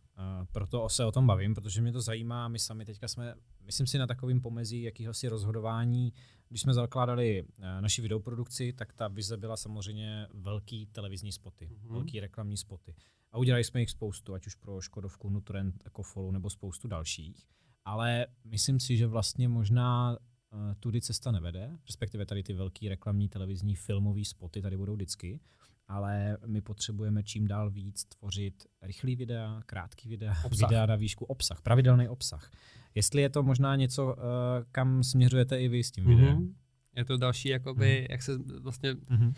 proto se o tom bavím, protože mě to zajímá. My sami teďka jsme, myslím si, na takovém pomezí jakýhosi rozhodování. Když jsme zakládali eh, naši videoprodukci, tak ta vize byla samozřejmě velký televizní spoty, mm-hmm. velký reklamní spoty. A udělali jsme jich spoustu, ať už pro Škodovku, Nutrend, Ecofolu nebo spoustu dalších. Ale myslím si, že vlastně možná uh, tudy cesta nevede, respektive tady ty velký reklamní televizní filmové spoty tady budou vždycky ale my potřebujeme čím dál víc tvořit rychlý videa, krátký videa, obsah. videa na výšku, obsah, pravidelný obsah. Jestli je to možná něco, uh, kam směřujete i vy s tím mm-hmm. videem? Je to další, jakoby, mm. jak se vlastně mm-hmm.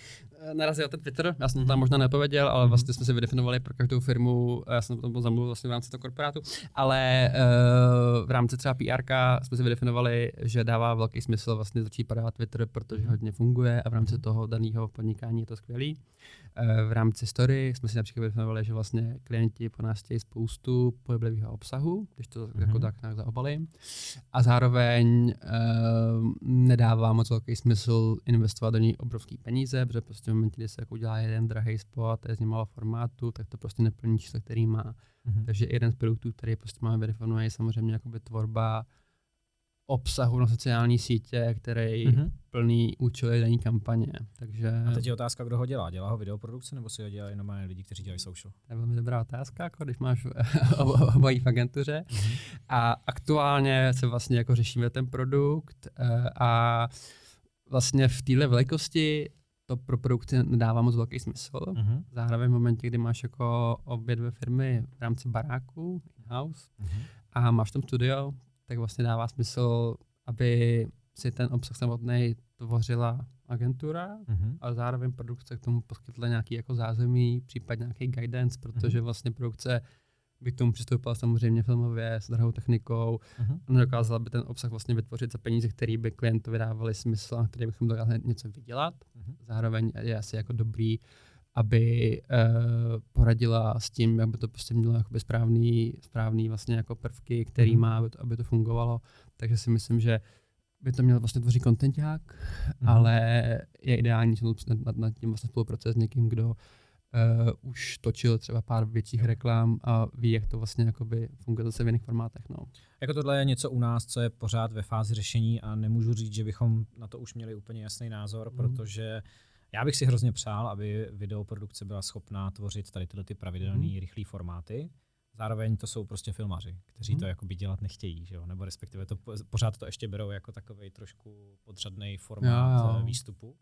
narazil ten Twitter, já jsem to tam mhm. možná nepověděl, ale mm. vlastně jsme si vydefinovali pro každou firmu, já jsem to zamluvil vlastně v rámci toho korporátu, ale uh, v rámci třeba PR jsme si vydefinovali, že dává velký smysl vlastně začít podávat Twitter, protože mhm. hodně funguje a v rámci mhm. toho daného podnikání je to skvělý. Uh, v rámci story jsme si například vydefinovali, že vlastně klienti po nás chtějí spoustu pohyblivého obsahu, když to mm. jako tak nějak zaobalím. A zároveň uh, nedává moc velký smysl investovat do ní obrovský peníze, protože prostě v momentě, kdy se jako udělá jeden drahý spot a je z malého formátu, tak to prostě neplní číslo, který má. Mm-hmm. Takže jeden z produktů, který prostě máme vydefinovat, je samozřejmě jakoby tvorba obsahu na sociální sítě, který mm-hmm. plný účely daní kampaně. Takže... A teď je otázka, kdo ho dělá. Dělá ho videoprodukce nebo si ho dělají jenom lidi, kteří dělají social? To je velmi dobrá otázka, jako když máš obojí v agentuře. Mm-hmm. A aktuálně se vlastně jako řešíme ten produkt eh, a vlastně v téhle velikosti to pro produkci nedává moc velký smysl. Mm-hmm. Zároveň v momentě, kdy máš jako obě dvě firmy v rámci baráku, in-house, mm-hmm. a máš tam studio, tak vlastně dává smysl, aby si ten obsah samotný tvořila agentura mm-hmm. a zároveň produkce k tomu poskytla nějaký jako zázemí, případně nějaký guidance, protože mm-hmm. vlastně produkce by k tomu přistoupila samozřejmě filmově s drahou technikou uh-huh. a nedokázala by ten obsah vlastně vytvořit za peníze, které by klientovi dávali smysl a které bychom dokázali něco vydělat. Uh-huh. Zároveň je asi jako dobrý, aby uh, poradila s tím, aby to prostě mělo jakoby správný, správný vlastně jako prvky, který uh-huh. má, aby to, aby to fungovalo. Takže si myslím, že by to měl vlastně tvořit kontenták, uh-huh. ale je ideální nad, nad, nad tím vlastně spolupracovat s někým, kdo uh, už točil třeba pár větších reklam a ví, jak to vlastně jakoby funguje zase v jiných formátech. No. Jako tohle je něco u nás, co je pořád ve fázi řešení a nemůžu říct, že bychom na to už měli úplně jasný názor, mm. protože já bych si hrozně přál, aby videoprodukce byla schopná tvořit tady tyhle ty pravidelné, mm. rychlé formáty. Zároveň to jsou prostě filmaři, kteří mm. to jakoby dělat nechtějí, že jo? nebo respektive to pořád to ještě berou jako takový trošku podřadný formát jo, jo. výstupu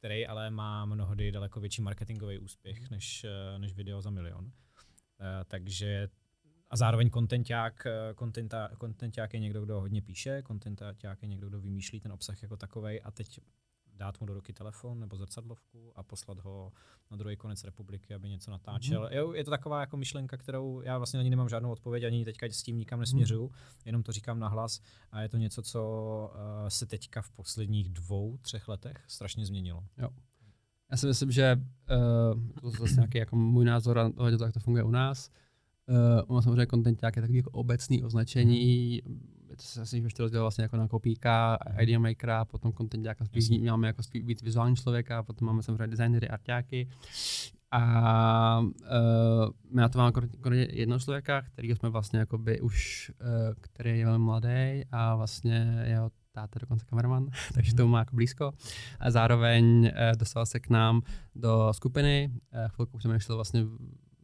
který ale má mnohdy daleko větší marketingový úspěch než, eh, než video za milion. Uh, takže a zároveň kontenták, kontenták je někdo, kdo hodně píše, kontenták je někdo, kdo vymýšlí ten obsah jako takový a teď dát mu do ruky telefon nebo zrcadlovku a poslat ho na druhý konec republiky, aby něco natáčel. Mm-hmm. Je to taková jako myšlenka, kterou já vlastně na ní nemám žádnou odpověď, ani teďka s tím nikam nesměřuju, mm-hmm. jenom to říkám nahlas a je to něco, co uh, se teďka v posledních dvou, třech letech strašně změnilo. Jo. Já si myslím, že uh, to je zase nějaký jako můj názor a to, jak to funguje u nás. Uh, ono samozřejmě content je takový jako obecný označení, mm to se asi ještě rozdělil vlastně jako na kopíka, idea makera, potom content děláka, spíš máme jako spíš víc vizuální člověka, potom máme samozřejmě designery, arťáky. A uh, my na to máme jednoho člověka, který jsme vlastně jakoby už, uh, který je velmi mladý a vlastně jeho táta dokonce kameraman, takže to má jako blízko. A zároveň uh, dostal se k nám do skupiny, uh, chvilku jsem šel vlastně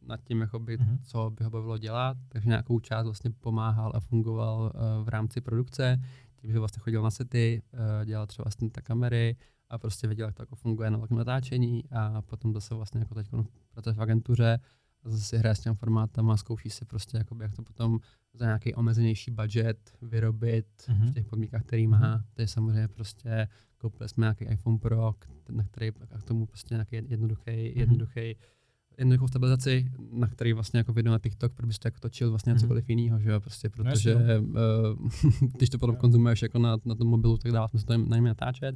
nad tím, jakoby, mm-hmm. co by ho bavilo dělat, takže nějakou část vlastně pomáhal a fungoval uh, v rámci produkce, tím, že vlastně chodil na sety, uh, dělal třeba ta kamery a prostě věděl, jak to jako funguje na velkém natáčení a potom zase vlastně jako teď pracuje v agentuře a zase si hraje s těm formátama, zkouší si prostě, jakoby, jak to potom za nějaký omezenější budget vyrobit mm-hmm. v těch podmínkách, který má. Mhm. To je samozřejmě prostě, koupili jsme nějaký iPhone Pro, na který a k tomu prostě nějaký jednoduchý, mm-hmm. jednoduchý jednoduchou stabilizaci, na který vlastně jako video na TikTok, protože byste jako točil vlastně mm-hmm. cokoliv jiného, že jo, prostě, no, protože uh, když to potom konzumuješ jako na, na tom mobilu, tak dává smysl to na něm natáčet.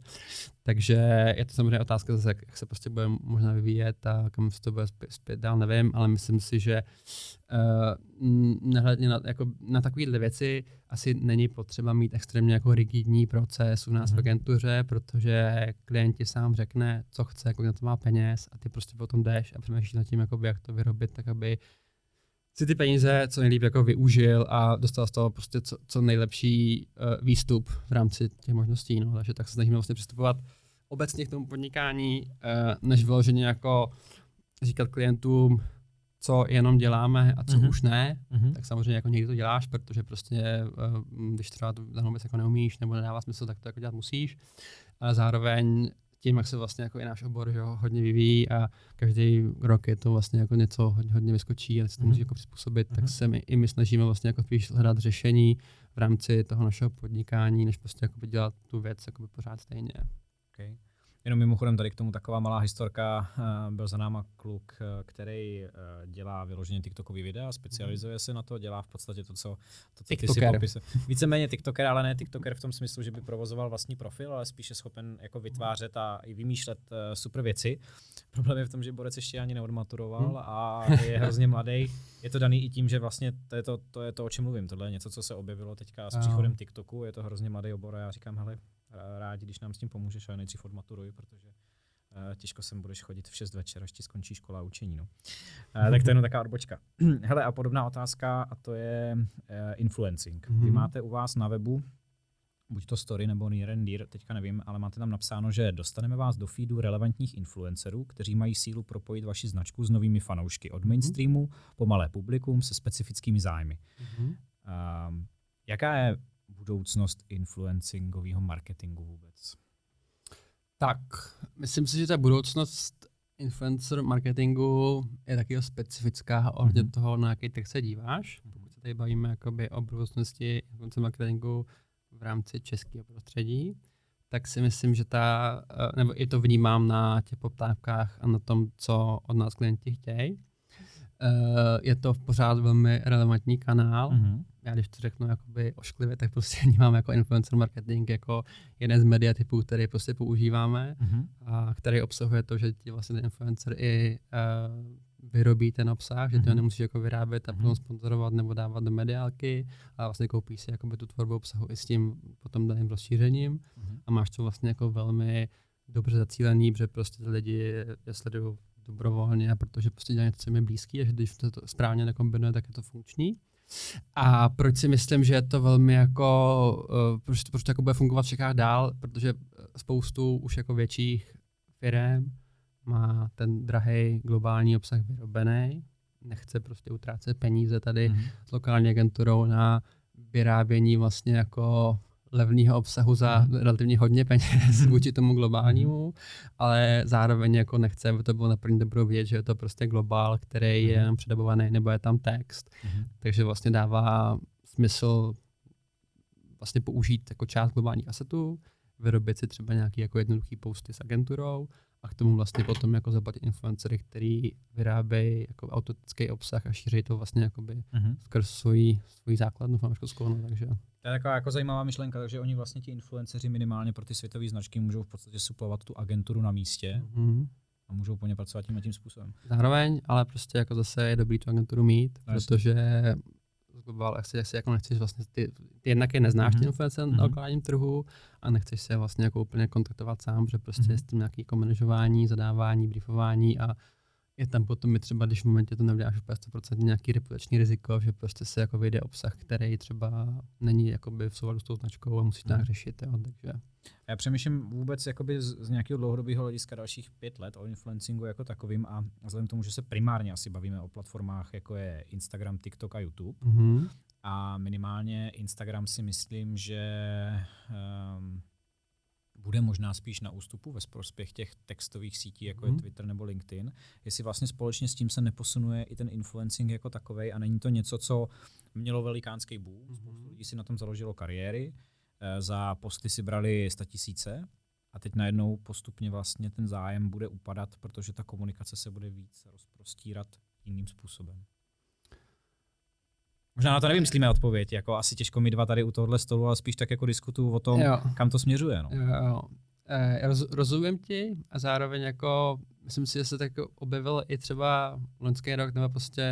Takže je to samozřejmě otázka zase, jak se prostě bude možná vyvíjet a kam se to bude zpět dál, nevím, ale myslím si, že uh, nehledně na, jako na takovéhle věci asi není potřeba mít extrémně jako rigidní proces u nás mm-hmm. v mhm. agentuře, protože klient sám řekne, co chce, kolik na to má peněz a ty prostě potom jdeš a přemýšlíš nad tím, jakoby, jak to vyrobit, tak aby si ty peníze co nejlíp jako využil a dostal z toho prostě co, co nejlepší uh, výstup v rámci těch možností. No. Takže tak se snažíme vlastně přistupovat obecně k tomu podnikání, uh, než vyloženě jako říkat klientům, co jenom děláme a co mm-hmm. už ne, mm-hmm. tak samozřejmě jako někdy to děláš, protože prostě, uh, když třeba tu danou věc jako neumíš nebo nedává smysl, tak to jako dělat musíš. Ale zároveň tím, jak se vlastně jako i náš obor že ho, hodně vyvíjí a každý rok je to vlastně jako něco hodně, hodně vyskočí a se to mm-hmm. musí jako přizpůsobit, mm-hmm. tak se my, i my snažíme vlastně jako spíš hledat řešení v rámci toho našeho podnikání, než prostě jako dělat tu věc jako pořád stejně. Okay. Jenom mimochodem tady k tomu taková malá historka. Eh, byl za náma kluk, eh, který eh, dělá vyloženě TikTokový videa, specializuje se na to, dělá v podstatě to, co, to, co ty si popise. Víceméně TikToker, ale ne TikToker v tom smyslu, že by provozoval vlastní profil, ale spíše schopen jako vytvářet a i vymýšlet super věci. Problém je v tom, že Borec ještě ani neodmaturoval hmm. a je hrozně mladý. Je to daný i tím, že vlastně to je to, to, je to, o čem mluvím. Tohle je něco, co se objevilo teďka s příchodem TikToku. Je to hrozně mladý obor a já říkám, hele, rádi, když nám s tím pomůžeš, ale nejdřív odmaturuj, protože uh, těžko sem budeš chodit v 6 večer, až ti skončí škola a učení. No. Uh, tak to je jenom taková odbočka. Hele, a podobná otázka, a to je influencing. Mm-hmm. Vy mhm. máte u vás na webu buď to story nebo near and dear, teďka nevím, ale máte tam napsáno, že dostaneme vás do feedu relevantních influencerů, kteří mají sílu propojit vaši značku s novými fanoušky od mhm. mainstreamu po malé publikum se specifickými zájmy. Mm-hmm. Uh, jaká je budoucnost influencingového marketingu vůbec? Tak, myslím si, že ta budoucnost influencer marketingu je taky specifická ohledně mm-hmm. toho, na jaký trh se díváš. Pokud se tady bavíme jakoby o budoucnosti influencer marketingu v rámci českého prostředí, tak si myslím, že ta, eh, nebo i to vnímám na těch poptávkách a na tom, co od nás klienti chtějí. Eh, je to v pořád velmi relevantní kanál. Mm-hmm já když to řeknu jakoby ošklivě, tak prostě vnímám jako influencer marketing jako jeden z mediatypů, který prostě používáme mm-hmm. a který obsahuje to, že ti vlastně ten influencer i uh, vyrobí ten obsah, mm-hmm. že to mhm. nemusíš jako vyrábět a mm-hmm. potom sponzorovat nebo dávat do mediálky a vlastně koupíš si jakoby tu tvorbu obsahu i s tím potom daným rozšířením mm-hmm. a máš to vlastně jako velmi dobře zacílený, protože prostě ty lidi je sledují dobrovolně, protože prostě dělají něco, co mi blízký a že když to, to správně nekombinuje, tak je to funkční. A proč si myslím, že je to velmi jako, uh, proč, proč to jako bude fungovat v Čechách dál, protože spoustu už jako větších firm má ten drahý globální obsah vyrobený, nechce prostě utrácet peníze tady mm-hmm. s lokální agenturou na vyrábění vlastně jako levného obsahu za mm. relativně hodně peněz vůči tomu globálnímu, mm. ale zároveň jako nechce, aby to bylo na první dobrou vědět, že je to prostě globál, který je předabovaný, nebo je tam text. Takže vlastně dává smysl vlastně použít jako část globálních asetů, vyrobit si třeba nějaký jako jednoduchý posty s agenturou a k tomu vlastně potom jako zaplatit influencery, který vyrábějí jako autentický obsah a šíří to vlastně jakoby mm-hmm. skrz svoji, svoji základnu fanouškovskou, no, takže to je taková jako zajímavá myšlenka, takže oni vlastně ti influenceři minimálně pro ty světové značky můžou v podstatě suplovat tu agenturu na místě mm-hmm. a můžou po ně pracovat tím a tím způsobem. Zároveň, ale prostě jako zase je dobrý tu agenturu mít, no, protože global, jak si, jak si jako nechceš vlastně, ty, ty jednak je neznáš mm-hmm. ty influence mm-hmm. na lokálním trhu a nechceš se vlastně jako úplně kontaktovat sám, že prostě mm-hmm. je s tím nějaký jako zadávání, briefování a je tam potom i třeba, když v momentě to neuděláš úplně 100% nějaký reputační riziko, že prostě se jako vyjde obsah, který třeba není jakoby v souladu s tou značkou a musí to nějak mhm. řešit. Jo, takže. Já přemýšlím vůbec jakoby z, z nějakého dlouhodobého hlediska dalších pět let o influencingu jako takovým a vzhledem k tomu, že se primárně asi bavíme o platformách, jako je Instagram, TikTok a YouTube, mm-hmm. a minimálně Instagram si myslím, že um, bude možná spíš na ústupu ve prospěch těch textových sítí, jako je Mhm. Twitter nebo LinkedIn, jestli vlastně společně s tím se neposunuje i ten influencing jako takovej a není to něco, co mělo velikánský boom, Mhm. spoustu lidí si na tom založilo kariéry, eh, za posty si brali tisíce a teď najednou postupně vlastně ten zájem bude upadat, protože ta komunikace se bude víc rozprostírat jiným způsobem. Možná na to nevymyslíme odpověď, jako asi těžko my dva tady u tohohle stolu, ale spíš tak jako diskutuju o tom, Jo. kam to směřuje. No. Jo, jo. Eh, roz, rozumím ti a zároveň jako myslím si, že se tak objevil i třeba loňský rok nebo prostě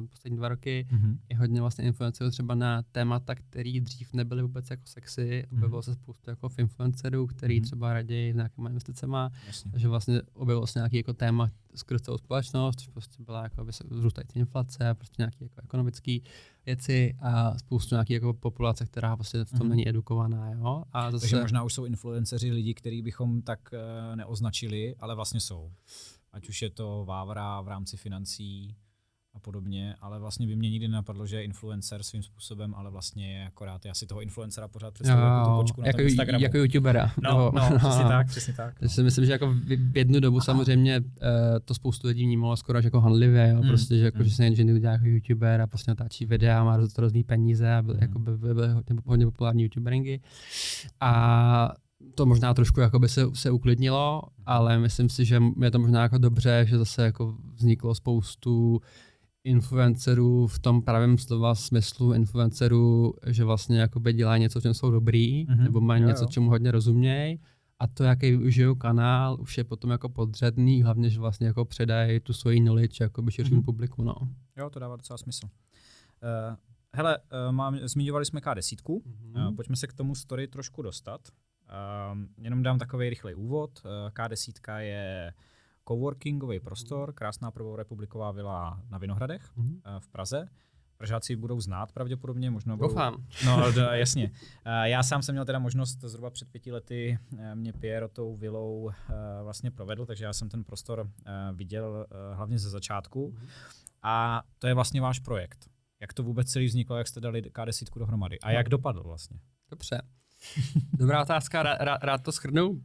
uh, poslední dva roky Mhm. i hodně vlastně influencerů třeba na témata, které dřív nebyly vůbec jako sexy. Objevilo se spoustu jako influencerů, který Mhm. třeba raději s nějakýma investicema, Jasně. takže vlastně objevilo se nějaký jako téma skrz celou společnost, což prostě byla jako vzrůstající inflace, prostě nějaké jako ekonomické věci a spoustu nějaký jako populace, která prostě v tom Mhm. není edukovaná. Jo? A zase, Takže možná už jsou influenceři lidi, který bychom tak uh, neoznačili, ale vlastně jsou. Ať už je to Vávra v rámci financí a podobně, ale vlastně by mě nikdy nenapadlo, že je influencer svým způsobem, ale vlastně je akorát, já si toho influencera pořád představuji jako tu kočku na jako, tom Instagramu. jako youtubera. no, no, přesně tak, přesně tak. Takže si myslím, že jako v jednu dobu samozřejmě uh, to spoustu lidí vnímalo skoro až jako hanlivě, jo? Mm, prostě, že, jako, mm. že se někdy udělá jako youtuber a prostě natáčí videa, má roz, různý peníze a byl, Mm. jako by, by, by hodně, hodně populární youtuberingy. A to možná trošku jako by se, se uklidnilo, ale myslím si, že je to možná jako dobře, že zase jako vzniklo spoustu influencerů v tom pravém slova smyslu influencerů, že vlastně jakoby dělají něco, v čem jsou dobrý, Mhm. mm-hmm. nebo mají Jo, něco, jo. čemu hodně rozumějí. A to, jaký využijou kanál, už je potom jako podřadný, hlavně, že vlastně jako předají tu svoji knowledge jakoby širšímu Mhm. mm-hmm. publiku. No. Jo, to dává docela smysl. Uh, hele, uh, mám, zmiňovali jsme K10, Mm-hmm. Uh, pojďme se k tomu story trošku dostat. Um, jenom dám takový rychlej úvod. Uh, K10 je coworkingový prostor, krásná prvorepubliková vila na Vinohradech Mm-hmm. uh, v Praze. Pražáci ji budou znát pravděpodobně, možná budou... Doufám. No, d- jasně. Uh, já sám jsem měl teda možnost zhruba před pěti lety, uh, mě Pierre tou vilou vlastně provedl, takže já jsem ten prostor viděl hlavně ze začátku. A to je vlastně váš projekt. Jak to vůbec celý vzniklo, jak jste dali K10 dohromady a jak dopadl vlastně? Dobře. Dobrá otázka, rád, rád, rád to schrnu.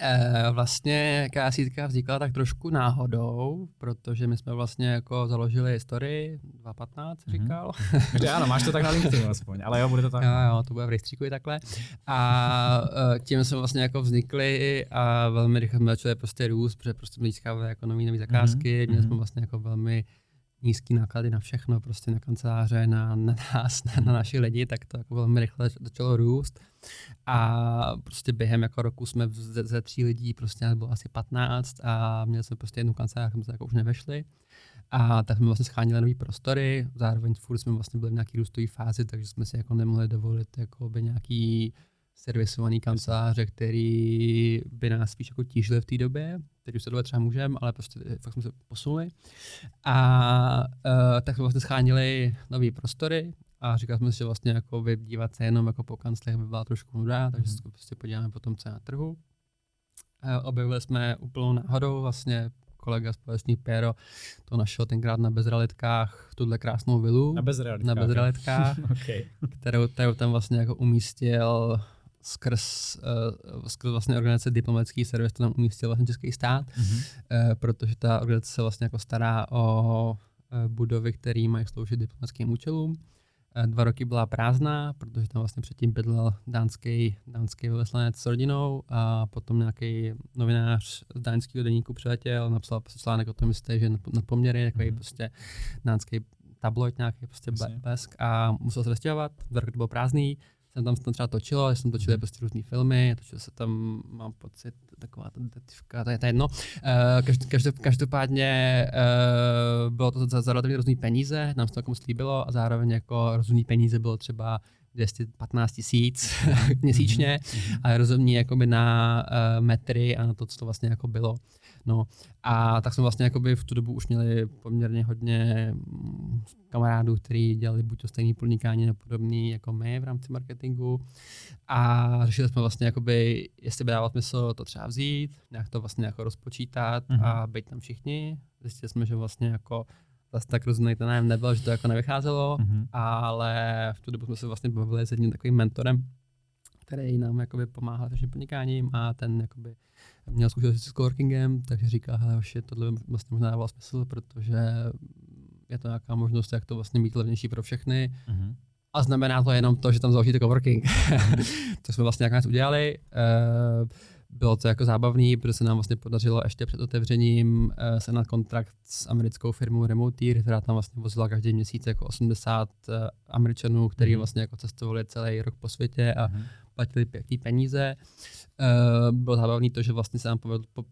E, vlastně KSítka vznikla tak trošku náhodou, protože my jsme vlastně jako založili historii 2015, Mhm. říkal. Takže ano, máš to tak na LinkedInu aspoň, ale jo, bude to tak. Jo, jo, to bude v rejstříku i takhle. A eh, tím jsme vlastně jako vznikli a velmi rychle jsme začali prostě růst, protože prostě jsme získávali jako nový, nový zakázky, Mhm, měli jsme mhm. vlastně jako velmi nízký náklady na všechno, prostě na kanceláře, na, na nás, na, na naši lidi, tak to jako velmi rychle začalo růst. A prostě během jako roku jsme ze, ze tří lidí prostě bylo asi 15 a měli jsme prostě jednu kancelář, jsme se jako už nevešli. A tak jsme vlastně schánili nový prostory, zároveň furt jsme vlastně byli v nějaký růstové fázi, takže jsme si jako nemohli dovolit jako by nějaký servisovaný kanceláře, který by nás spíš jako tížili v té době. Teď už se dovolit třeba můžeme, ale prostě fakt jsme se posunuli. A uh, tak jsme vlastně schánili nové prostory a říkali jsme si, že vlastně jako dívat se jenom jako po kanclech by byla trošku nuda, takže Mhm. se prostě podíváme potom, co je na trhu. Uh, objevili jsme úplnou náhodou vlastně kolega společný Pero to našel tenkrát na bezrealitkách tuhle krásnou vilu. Na bezrealitkách. Na bezrealitkách, okay. kterou, kterou tam vlastně jako umístil skrz, uh, skrz vlastně organizace diplomatický servis, to tam umístil vlastně český stát, Mhm. uh, protože ta organizace se vlastně jako stará o uh, budovy, které mají sloužit diplomatickým účelům. Uh, dva roky byla prázdná, protože tam vlastně předtím bydlel dánský, dánský velvyslanec s rodinou a potom nějaký novinář z dánského deníku přiletěl, napsal článek o tom, jestli že nad poměry, takový Mhm. prostě dánský tabloid nějaký prostě Jasně. blesk a musel se dva roky to bylo prázdný, jsem tam, tam třeba točilo, jsem točil Mhm. prostě různé filmy, točil se tam, mám pocit, taková ta detektivka, to je, to je jedno. Uh, každop, každopádně uh, bylo to za, za relativně různý peníze, nám se to jako moc líbilo a zároveň jako rozumný peníze bylo třeba 215 tisíc měsíčně Mhm. a rozumní jakoby na uh, metry a na to, co to vlastně jako bylo. No a tak jsme vlastně jakoby v tu dobu už měli poměrně hodně mm, kamarádů, kteří dělali buď to stejný podnikání nebo podobný jako my v rámci marketingu a řešili jsme vlastně jakoby, jestli by dávalo smysl to třeba vzít, nějak to vlastně jako rozpočítat Mhm. a být tam všichni. Zjistili jsme, že vlastně jako zase tak rozumný ten nájem nebyl, že to jako nevycházelo, Mhm. ale v tu dobu jsme se vlastně bavili s jedním takovým mentorem, který nám jakoby pomáhá s naším podnikáním a ten jakoby měl zkušenost s coworkingem, takže říká, hele, je tohle vlastně možná dávalo smysl, protože je to nějaká možnost, jak to vlastně mít levnější pro všechny. Mm-hmm. A znamená to jenom to, že tam založíte coworking. to jsme vlastně nakonec udělali. Uh, bylo to jako zábavný, protože se nám vlastně podařilo ještě před otevřením uh, se na kontrakt s americkou firmou Remoteer, která tam vlastně vozila každý měsíc jako 80 uh, eh, američanů, kteří mm-hmm. vlastně jako cestovali celý rok po světě a mm-hmm. Platili pěkné peníze. Uh, bylo zábavné to, že vlastně se nám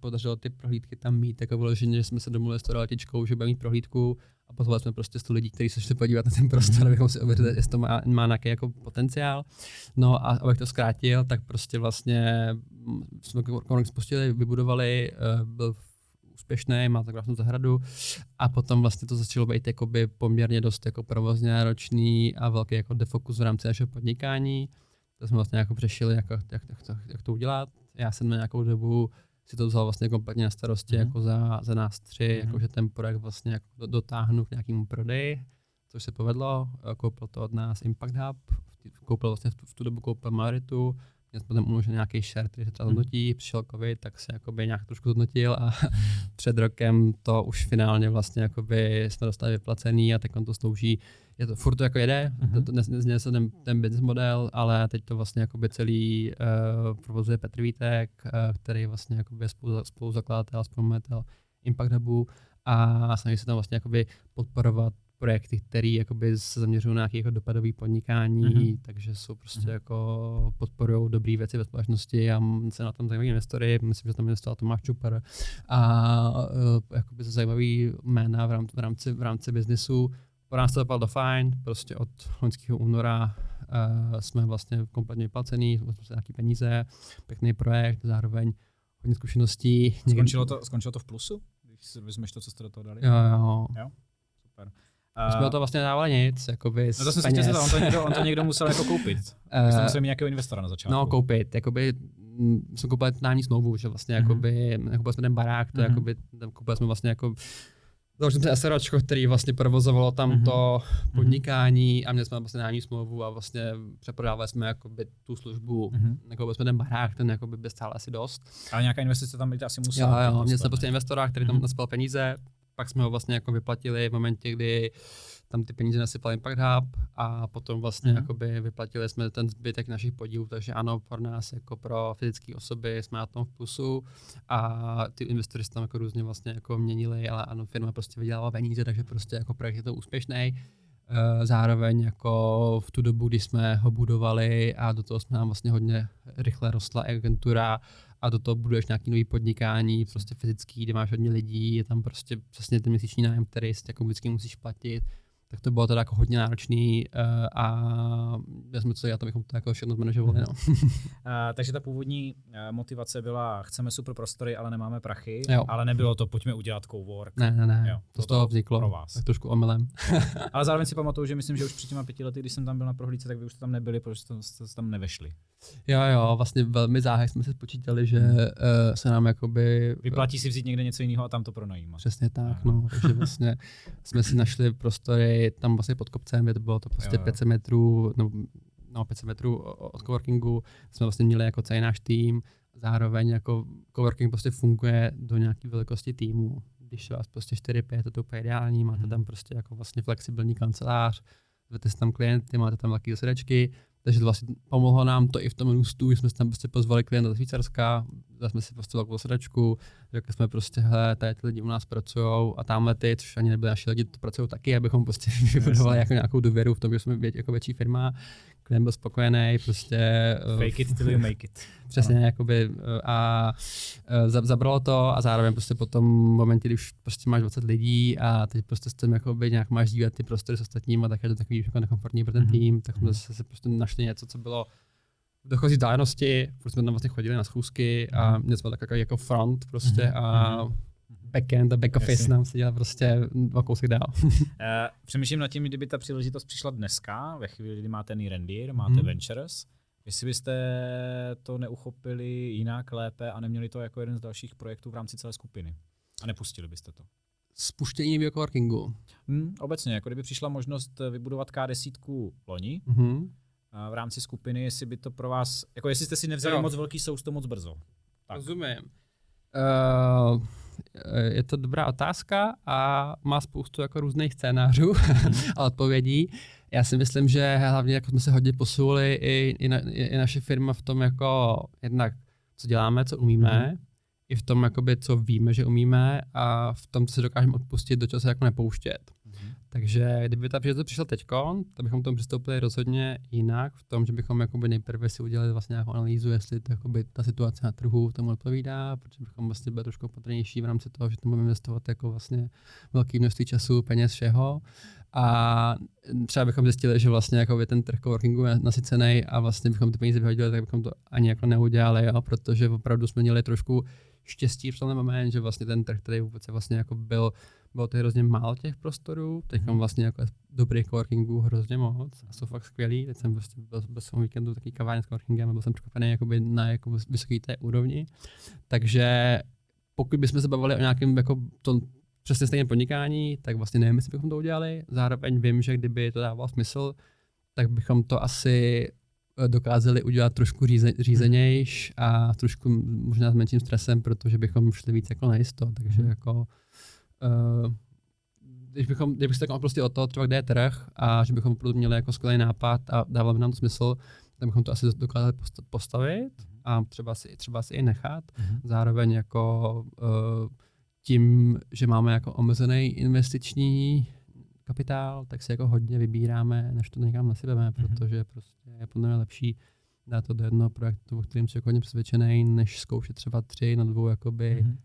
podařilo ty prohlídky tam mít, jako vyloženě, že jsme se domluvili s tou že budeme mít prohlídku a pozvali jsme prostě 100 lidí, kteří se šli podívat na ten prostor, abychom si ověřili, jestli to má, má nějaký jako potenciál. No a abych to zkrátil, tak prostě vlastně jsme Konex spustili, vybudovali, uh, byl úspěšný, má to krásnou zahradu a potom vlastně to začalo být poměrně dost jako provozně náročný a velký jako defokus v rámci našeho podnikání. To jsme vlastně jako přešili, jako, jak, jak, to, jak to udělat. Já jsem na nějakou dobu si to vzal vlastně kompletně na starosti mm. jako za, za nás tři, mm. jako že ten projekt vlastně jako dotáhnu k nějakému prodeji, což se povedlo. Koupil to od nás Impact Hub, koupil vlastně v tu, v tu dobu koupil Maritu, tam uložen nějaký share, který se třeba mhm. zhodnotí, přišel covid, tak se jakoby nějak trošku zhodnotil a před rokem to už finálně vlastně jakoby jsme dostali vyplacený a teď on to slouží je to furt to jako jede, mm-hmm. to, nezměnil se ten, ten business model, ale teď to vlastně jakoby celý uh, provozuje Petr Vítek, uh, který vlastně jakoby je spolu, spoluzakladatel, spolumajitel Impact Hubu a snaží se tam vlastně jakoby podporovat projekty, které jakoby se zaměřují na nějaké jako dopadové podnikání, mm-hmm. takže jsou prostě mm-hmm. jako podporují dobré věci ve společnosti a se na tom zajímaví investory, myslím, že tam investoval Tomáš Čupar a uh, jakoby zajímavý jména v rámci, v rámci, v rámci biznisu pro nás to dopadlo fajn, prostě od loňského února uh, jsme vlastně kompletně vyplacený, jsme se nějaký peníze, pěkný projekt, zároveň hodně zkušeností. Skončilo to, skončilo to v plusu, když si vezmeš to, co jste do toho dali? Jo, jo. jo? Super. My jsme to vlastně dávali nic, jakoby No to jsem si chtěl on to, někdo, on to někdo musel jako koupit. Uh, jsme museli mít nějakého investora na začátku. No, koupit, jakoby mm, jsme koupili nájemní smlouvu, že vlastně mm-hmm. jakoby, koupili jsme ten barák, to mm-hmm. jakoby, koupili jsme vlastně jako Založili jsme SROčko, který vlastně provozovalo tam mm-hmm. to mhm. podnikání a měli jsme vlastně nájemní smlouvu a vlastně přeprodávali jsme jakoby tu službu, mm-hmm. jako jsme ten barák, ten jakoby by stál asi dost. Ale nějaká investice tam by asi musela. Jo, jo, měli jsme prostě investora, který tam mm-hmm. naspal peníze, pak jsme ho vlastně jako vyplatili v momentě, kdy tam ty peníze nasypal Impact Hub a potom vlastně mm. jakoby vyplatili jsme ten zbytek našich podílů, takže ano, pro nás jako pro fyzické osoby jsme na tom v plusu a ty investory se tam jako různě vlastně jako měnili, ale ano, firma prostě vydělala peníze, takže prostě jako projekt je to úspěšný. Eh, zároveň jako v tu dobu, kdy jsme ho budovali a do toho jsme nám vlastně hodně rychle rostla agentura a do toho buduješ nějaký nový podnikání, prostě fyzický, kde máš hodně lidí, je tam prostě přesně ten měsíční nájem, který si jako vždycky musíš platit tak to bylo teda jako hodně náročný uh, a já jsme co dělat, abychom to jako všechno zmanažovali. No. uh, takže ta původní uh, motivace byla, chceme super prostory, ale nemáme prachy, jo. ale nebylo to, pojďme udělat cowork. Ne, ne, ne, jo, to z toho vzniklo, pro vás. tak trošku omylem. ale zároveň si pamatuju, že myslím, že už před těma pěti lety, když jsem tam byl na prohlídce, tak vy už jste tam nebyli, protože jste, jste tam nevešli. Jo, jo, vlastně velmi záhy jsme se spočítali, že uh, se nám jakoby... Vyplatí si vzít někde něco jiného a tam to pronajímat. Přesně tak, no, takže vlastně jsme si našli prostory tam vlastně pod kopcem, je to bylo to prostě jo, jo. 500 metrů, no, no 500 metrů od coworkingu, jsme vlastně měli jako celý náš tým, zároveň jako coworking prostě funguje do nějaké velikosti týmu. Když vás prostě 4-5, to je úplně ideální, máte mhm. tam prostě jako vlastně flexibilní kancelář, zvete si tam klienty, máte tam velké zasedačky, takže vlastně pomohlo nám to i v tom růstu, jsme si tam prostě pozvali klienta ze Švýcarska, jsme si prostě velkou sedačku, řekli jsme prostě, hele, tady ty lidi u nás pracují a tamhle ty, což ani nebyly naši lidi, to pracují taky, abychom prostě vybudovali jako nějakou důvěru v tom, že jsme vět, jako větší firma, klient byl spokojený, prostě... Eh, Fake it till you make it. Přesně, ano. jakoby, eh, a eh, zabralo to a zároveň prostě po tom momentě, když prostě máš 20 lidí a teď prostě s tím jakoby nějak máš dívat ty prostory s ostatníma, tak je to takový jako nekomfortní pro ten mm-hmm. tým, tak jsme mm-hmm. se prostě našli něco, co bylo v dochozí vzdálenosti, protože jsme tam vlastně chodili na schůzky a mhm. měli jsme takový jako front prostě mm-hmm. a mhm backend a back office Jasně. nám se dělá prostě dva kousek dál. uh, přemýšlím nad tím, kdyby ta příležitost přišla dneska, ve chvíli, kdy máte Rendir, máte hmm. Ventures, jestli byste to neuchopili jinak, lépe a neměli to jako jeden z dalších projektů v rámci celé skupiny. A nepustili byste to. Spuštění biocoworkingu. Hmm, obecně, jako kdyby přišla možnost vybudovat K10 loni, hmm v rámci skupiny, jestli by to pro vás, jako jestli jste si nevzali jo. moc velký sousto moc brzo. Tak. Rozumím. Uh, je to dobrá otázka a má spoustu jako různých scénářů a odpovědí. Já si myslím, že hlavně jako jsme se hodně posunuli i, i, na, i naše firma v tom jako jednak, co děláme, co umíme, mm i v tom, jakoby, co víme, že umíme a v tom, co se dokážeme odpustit, do čeho se jako nepouštět. Takže kdyby ta příležitost přišla teď, tak bychom tomu přistoupili rozhodně jinak, v tom, že bychom jakoby nejprve si udělali vlastně nějakou analýzu, jestli to, ta situace na trhu tomu odpovídá, protože bychom vlastně byli trošku opatrnější v rámci toho, že tam budeme investovat jako vlastně velké množství času, peněz, všeho. A třeba bychom zjistili, že vlastně jakoby ten trh coworkingu je nasycený a vlastně bychom ty peníze vyhodili, tak bychom to ani jako neudělali, jo, protože opravdu jsme měli trošku štěstí v tom moment, že vlastně ten trh, který vůbec vlastně jako byl, bylo to hrozně málo těch prostorů, teď mm. vlastně jako dobrých coworkingů hrozně moc a jsou fakt skvělý, teď jsem prostě byl, byl jsem víkendu taký kavárně s coworkingem a byl jsem překvapený jakoby na jako vysoké té úrovni, takže pokud bychom se bavili o nějakém jako tom přesně stejném podnikání, tak vlastně nevím, jestli bychom to udělali. Zároveň vím, že kdyby to dávalo smysl, tak bychom to asi Eh, dokázali udělat trošku říze, řízenějš a trošku možná s menším stresem, protože bychom šli víc jako najisto. Takže mm. jako uh, když bychom, kdybych se tak prostě o to, třeba kde je trh a že bychom opravdu měli jako skvělý nápad a dávalo by nám to smysl, tak bychom to asi dokázali postavit a třeba si, třeba si i nechat. Mm. Zároveň jako uh, tím, že máme jako omezený investiční kapitál, tak si jako hodně vybíráme, než to někam nasypeme, mm-hmm. protože prostě je podle mě lepší dát to do jednoho projektu, o kterým si jako hodně přesvědčený, než zkoušet třeba tři na dvou, jakoby mm-hmm.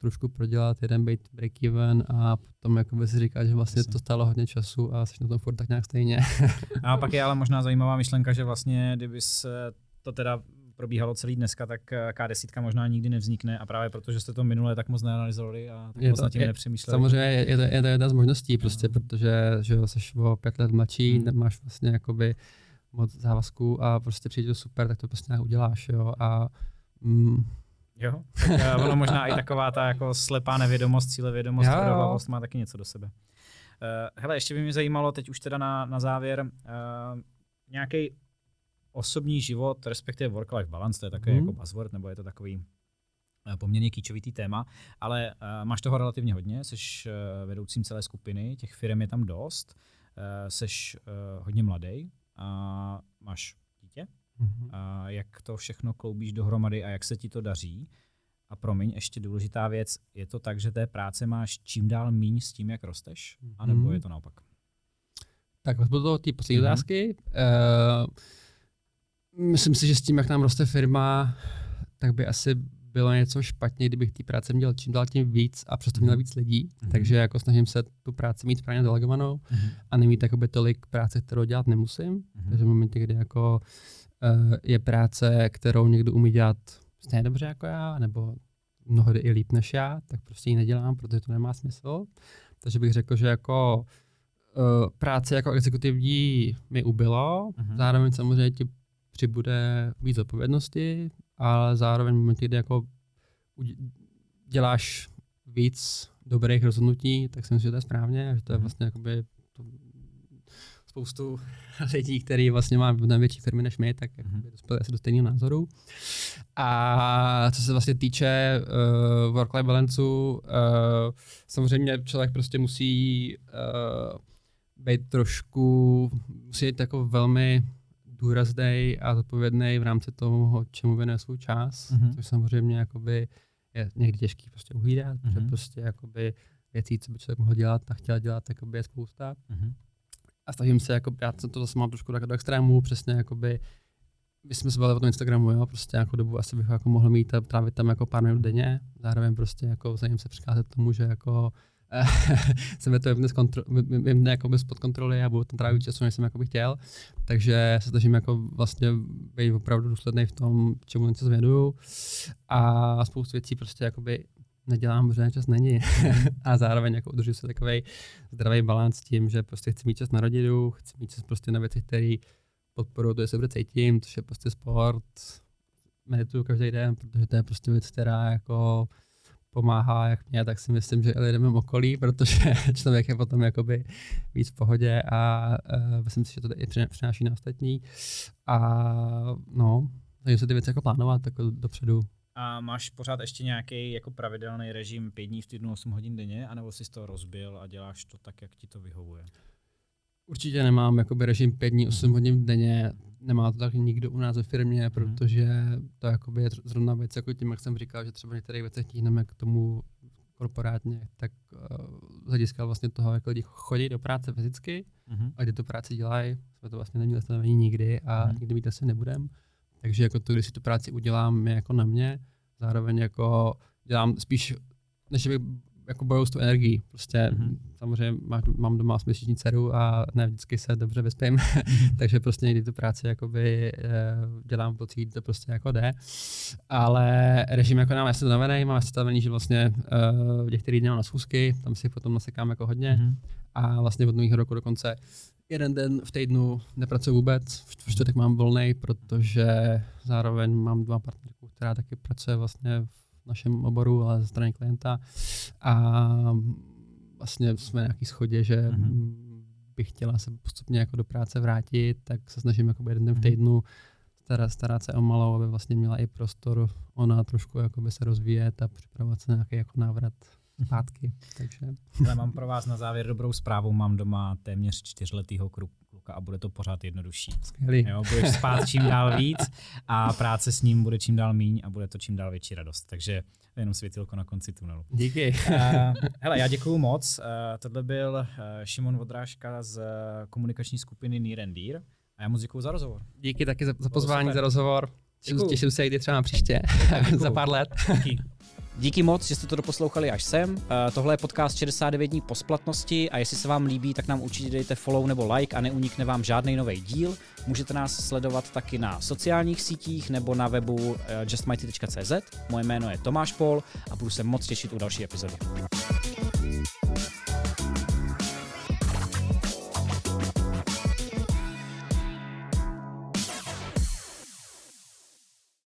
Trošku prodělat, jeden být break-even a potom jakoby si říkat, že vlastně Jasně. to stálo hodně času a jsi na tom furt tak nějak stejně. a pak je ale možná zajímavá myšlenka, že vlastně kdyby se to teda probíhalo celý dneska, tak eh, K10 možná nikdy nevznikne a právě protože jste to minule tak moc neanalizovali a tak je moc to, nad tím je, nepřemýšleli. Samozřejmě je, je, to, je to jedna z možností, prostě, no. protože že jsi o pět let mladší, hmm. nemáš vlastně jakoby moc závazků a prostě přijde to super, tak to prostě nějak uděláš, jo, a mm, Jo, tak eh, ono možná i taková ta jako slepá nevědomost, cílevědomost, vědomost má taky něco do sebe. Uh, hele, ještě by mě zajímalo, teď už teda na, na závěr, uh, nějaký osobní život, respektive work-life balance, to je takový mm. jako buzzword, nebo je to takový eh, poměrně kýčovitý téma, ale uh, máš toho relativně hodně, jsi uh, vedoucím celé skupiny, těch firm je tam dost, uh, jsi uh, hodně mladý a máš. Mm-hmm. A jak to všechno kloubíš dohromady a jak se ti to daří? A promiň, ještě důležitá věc, je to tak, že té práce máš čím dál míň s tím, jak rosteš? Mm-hmm. A nebo je to naopak? Tak od toho ty poslední mm-hmm. otázky. Uh, Myslím si, že s tím, jak nám roste firma, tak by asi bylo něco špatně, kdybych té práce měl čím dál tím víc a přesto měl mhm. víc lidí. Mm-hmm. Takže jako snažím se tu práci mít správně delegovanou mm-hmm. a nemít jakoby tolik práce, kterou dělat nemusím. Mm-hmm. Takže v momentě, kdy jako je práce, kterou někdo umí dělat stejně dobře jako já, nebo mnohdy i líp než já, tak prostě ji nedělám, protože to nemá smysl. Takže bych řekl, že jako uh, práce jako exekutivní mi ubylo, mm-hmm. zároveň samozřejmě ti přibude víc odpovědnosti, ale zároveň v momentě, kdy jako děláš víc dobrých rozhodnutí, tak si myslím, že to je správně, že to je mhm. vlastně jakoby to, spoustu lidí, kteří vlastně má větší firmy než my, tak mm-hmm. dospěli asi do stejného názoru. A co se vlastně týče uh, work-life balance, uh, samozřejmě člověk prostě musí uh, být trošku, musí být jako velmi důrazný a zodpovědný v rámci toho, čemu věnuje svůj čas, mm-hmm. což samozřejmě jakoby je někdy těžký prostě uhlídat, mm-hmm. protože prostě jakoby věcí, co by člověk mohl dělat a chtěl dělat, jakoby je spousta. Mm-hmm. A snažím se, jako, já to zase mám trošku tak do extrému, přesně jakoby, my jsme se bavili o tom Instagramu, jo, prostě nějakou dobu asi bych jako mohl mít a trávit tam jako pár minut denně, zároveň prostě jako snažím se přikázat tomu, že jako se mi to vymne, kontro, vymne jako bez pod kontroly a budu tam trávit času, než jsem jako bych chtěl. Takže se snažím jako vlastně být opravdu důsledný v tom, čemu se zvěduju. A spoustu věcí prostě jakoby nedělám, protože čas není. a zároveň jako udržuji se takový zdravý balans s tím, že prostě chci mít čas na rodinu, chci mít čas prostě na věci, které podporují to, že se dobře cítím, což je prostě sport, medituju každý den, protože to je prostě věc, která jako pomáhá jak mě, tak si myslím, že i lidem okolí, protože člověk je potom jakoby víc v pohodě a uh, myslím si, že to i přináší na ostatní. A no, takže se ty věci jako plánovat jako dopředu. A máš pořád ještě nějaký jako pravidelný režim pět dní v týdnu 8 hodin denně, anebo jsi to rozbil a děláš to tak, jak ti to vyhovuje? Určitě nemám jakoby režim 5 dní, 8 hodin denně, nemá to tak nikdo u nás ve firmě, mhm. protože to jakoby je zrovna věc, jako tím, jak jsem říkal, že třeba některé věci tíhneme k tomu korporátně, tak uh, z hlediska vlastně toho, jak lidi chodí do práce fyzicky uh-huh. a kdy tu práci dělají, jsme to vlastně neměli stanovení nikdy a uh-huh. nikdy mít asi nebudem. Takže jako to, když si tu práci udělám, je jako na mě. Zároveň jako dělám spíš, než bych jako bojuju s tu energií. Prostě mm-hmm. samozřejmě má, mám doma měsíční dceru a ne vždycky se dobře vyspím, mm-hmm. takže prostě někdy tu práci jakoby eh, dělám pocit, to prostě jako jde. Ale režim jako nám je stavený, mám stavený, že vlastně v některých dní na schůzky, tam si potom nasekám jako hodně mm-hmm. a vlastně od nového roku dokonce jeden den v týdnu nepracuji vůbec, v čtvrtek mám volný, protože zároveň mám dva partnerku, která taky pracuje vlastně v našem oboru, ale ze strany klienta a vlastně jsme na nějaký schodě, že mm-hmm. bych chtěla se postupně jako do práce vrátit, tak se snažím jako jeden den v mhm. týdnu starat, starat se o malou, aby vlastně měla i prostor ona trošku jakoby se rozvíjet a připravovat se na nějaký jako návrat zpátky. Takže. Ale mám pro vás na závěr dobrou zprávu. Mám doma téměř čtyřletýho a bude to pořád jednodušší. Skvělý. Jo, budeš spát čím dál víc a práce s ním bude čím dál míň a bude to čím dál větší radost. Takže jenom světilko na konci tunelu. Díky. Uh, hele, já děkuju moc. Uh, tohle byl uh, Šimon Vodrážka z komunikační skupiny Near and Dear. A já moc děkuju za rozhovor. Díky taky za, za pozvání, za rozhovor. Děkuju. Těším se, kdy třeba příště, za pár let. Díky. Díky moc, že jste to doposlouchali až sem. Uh, tohle je podcast 69 dní po splatnosti a jestli se vám líbí, tak nám určitě dejte follow nebo like a neunikne vám žádný nový díl. Můžete nás sledovat taky na sociálních sítích nebo na webu uh, justmighty.cz. Moje jméno je Tomáš Pol a budu se moc těšit u další epizody.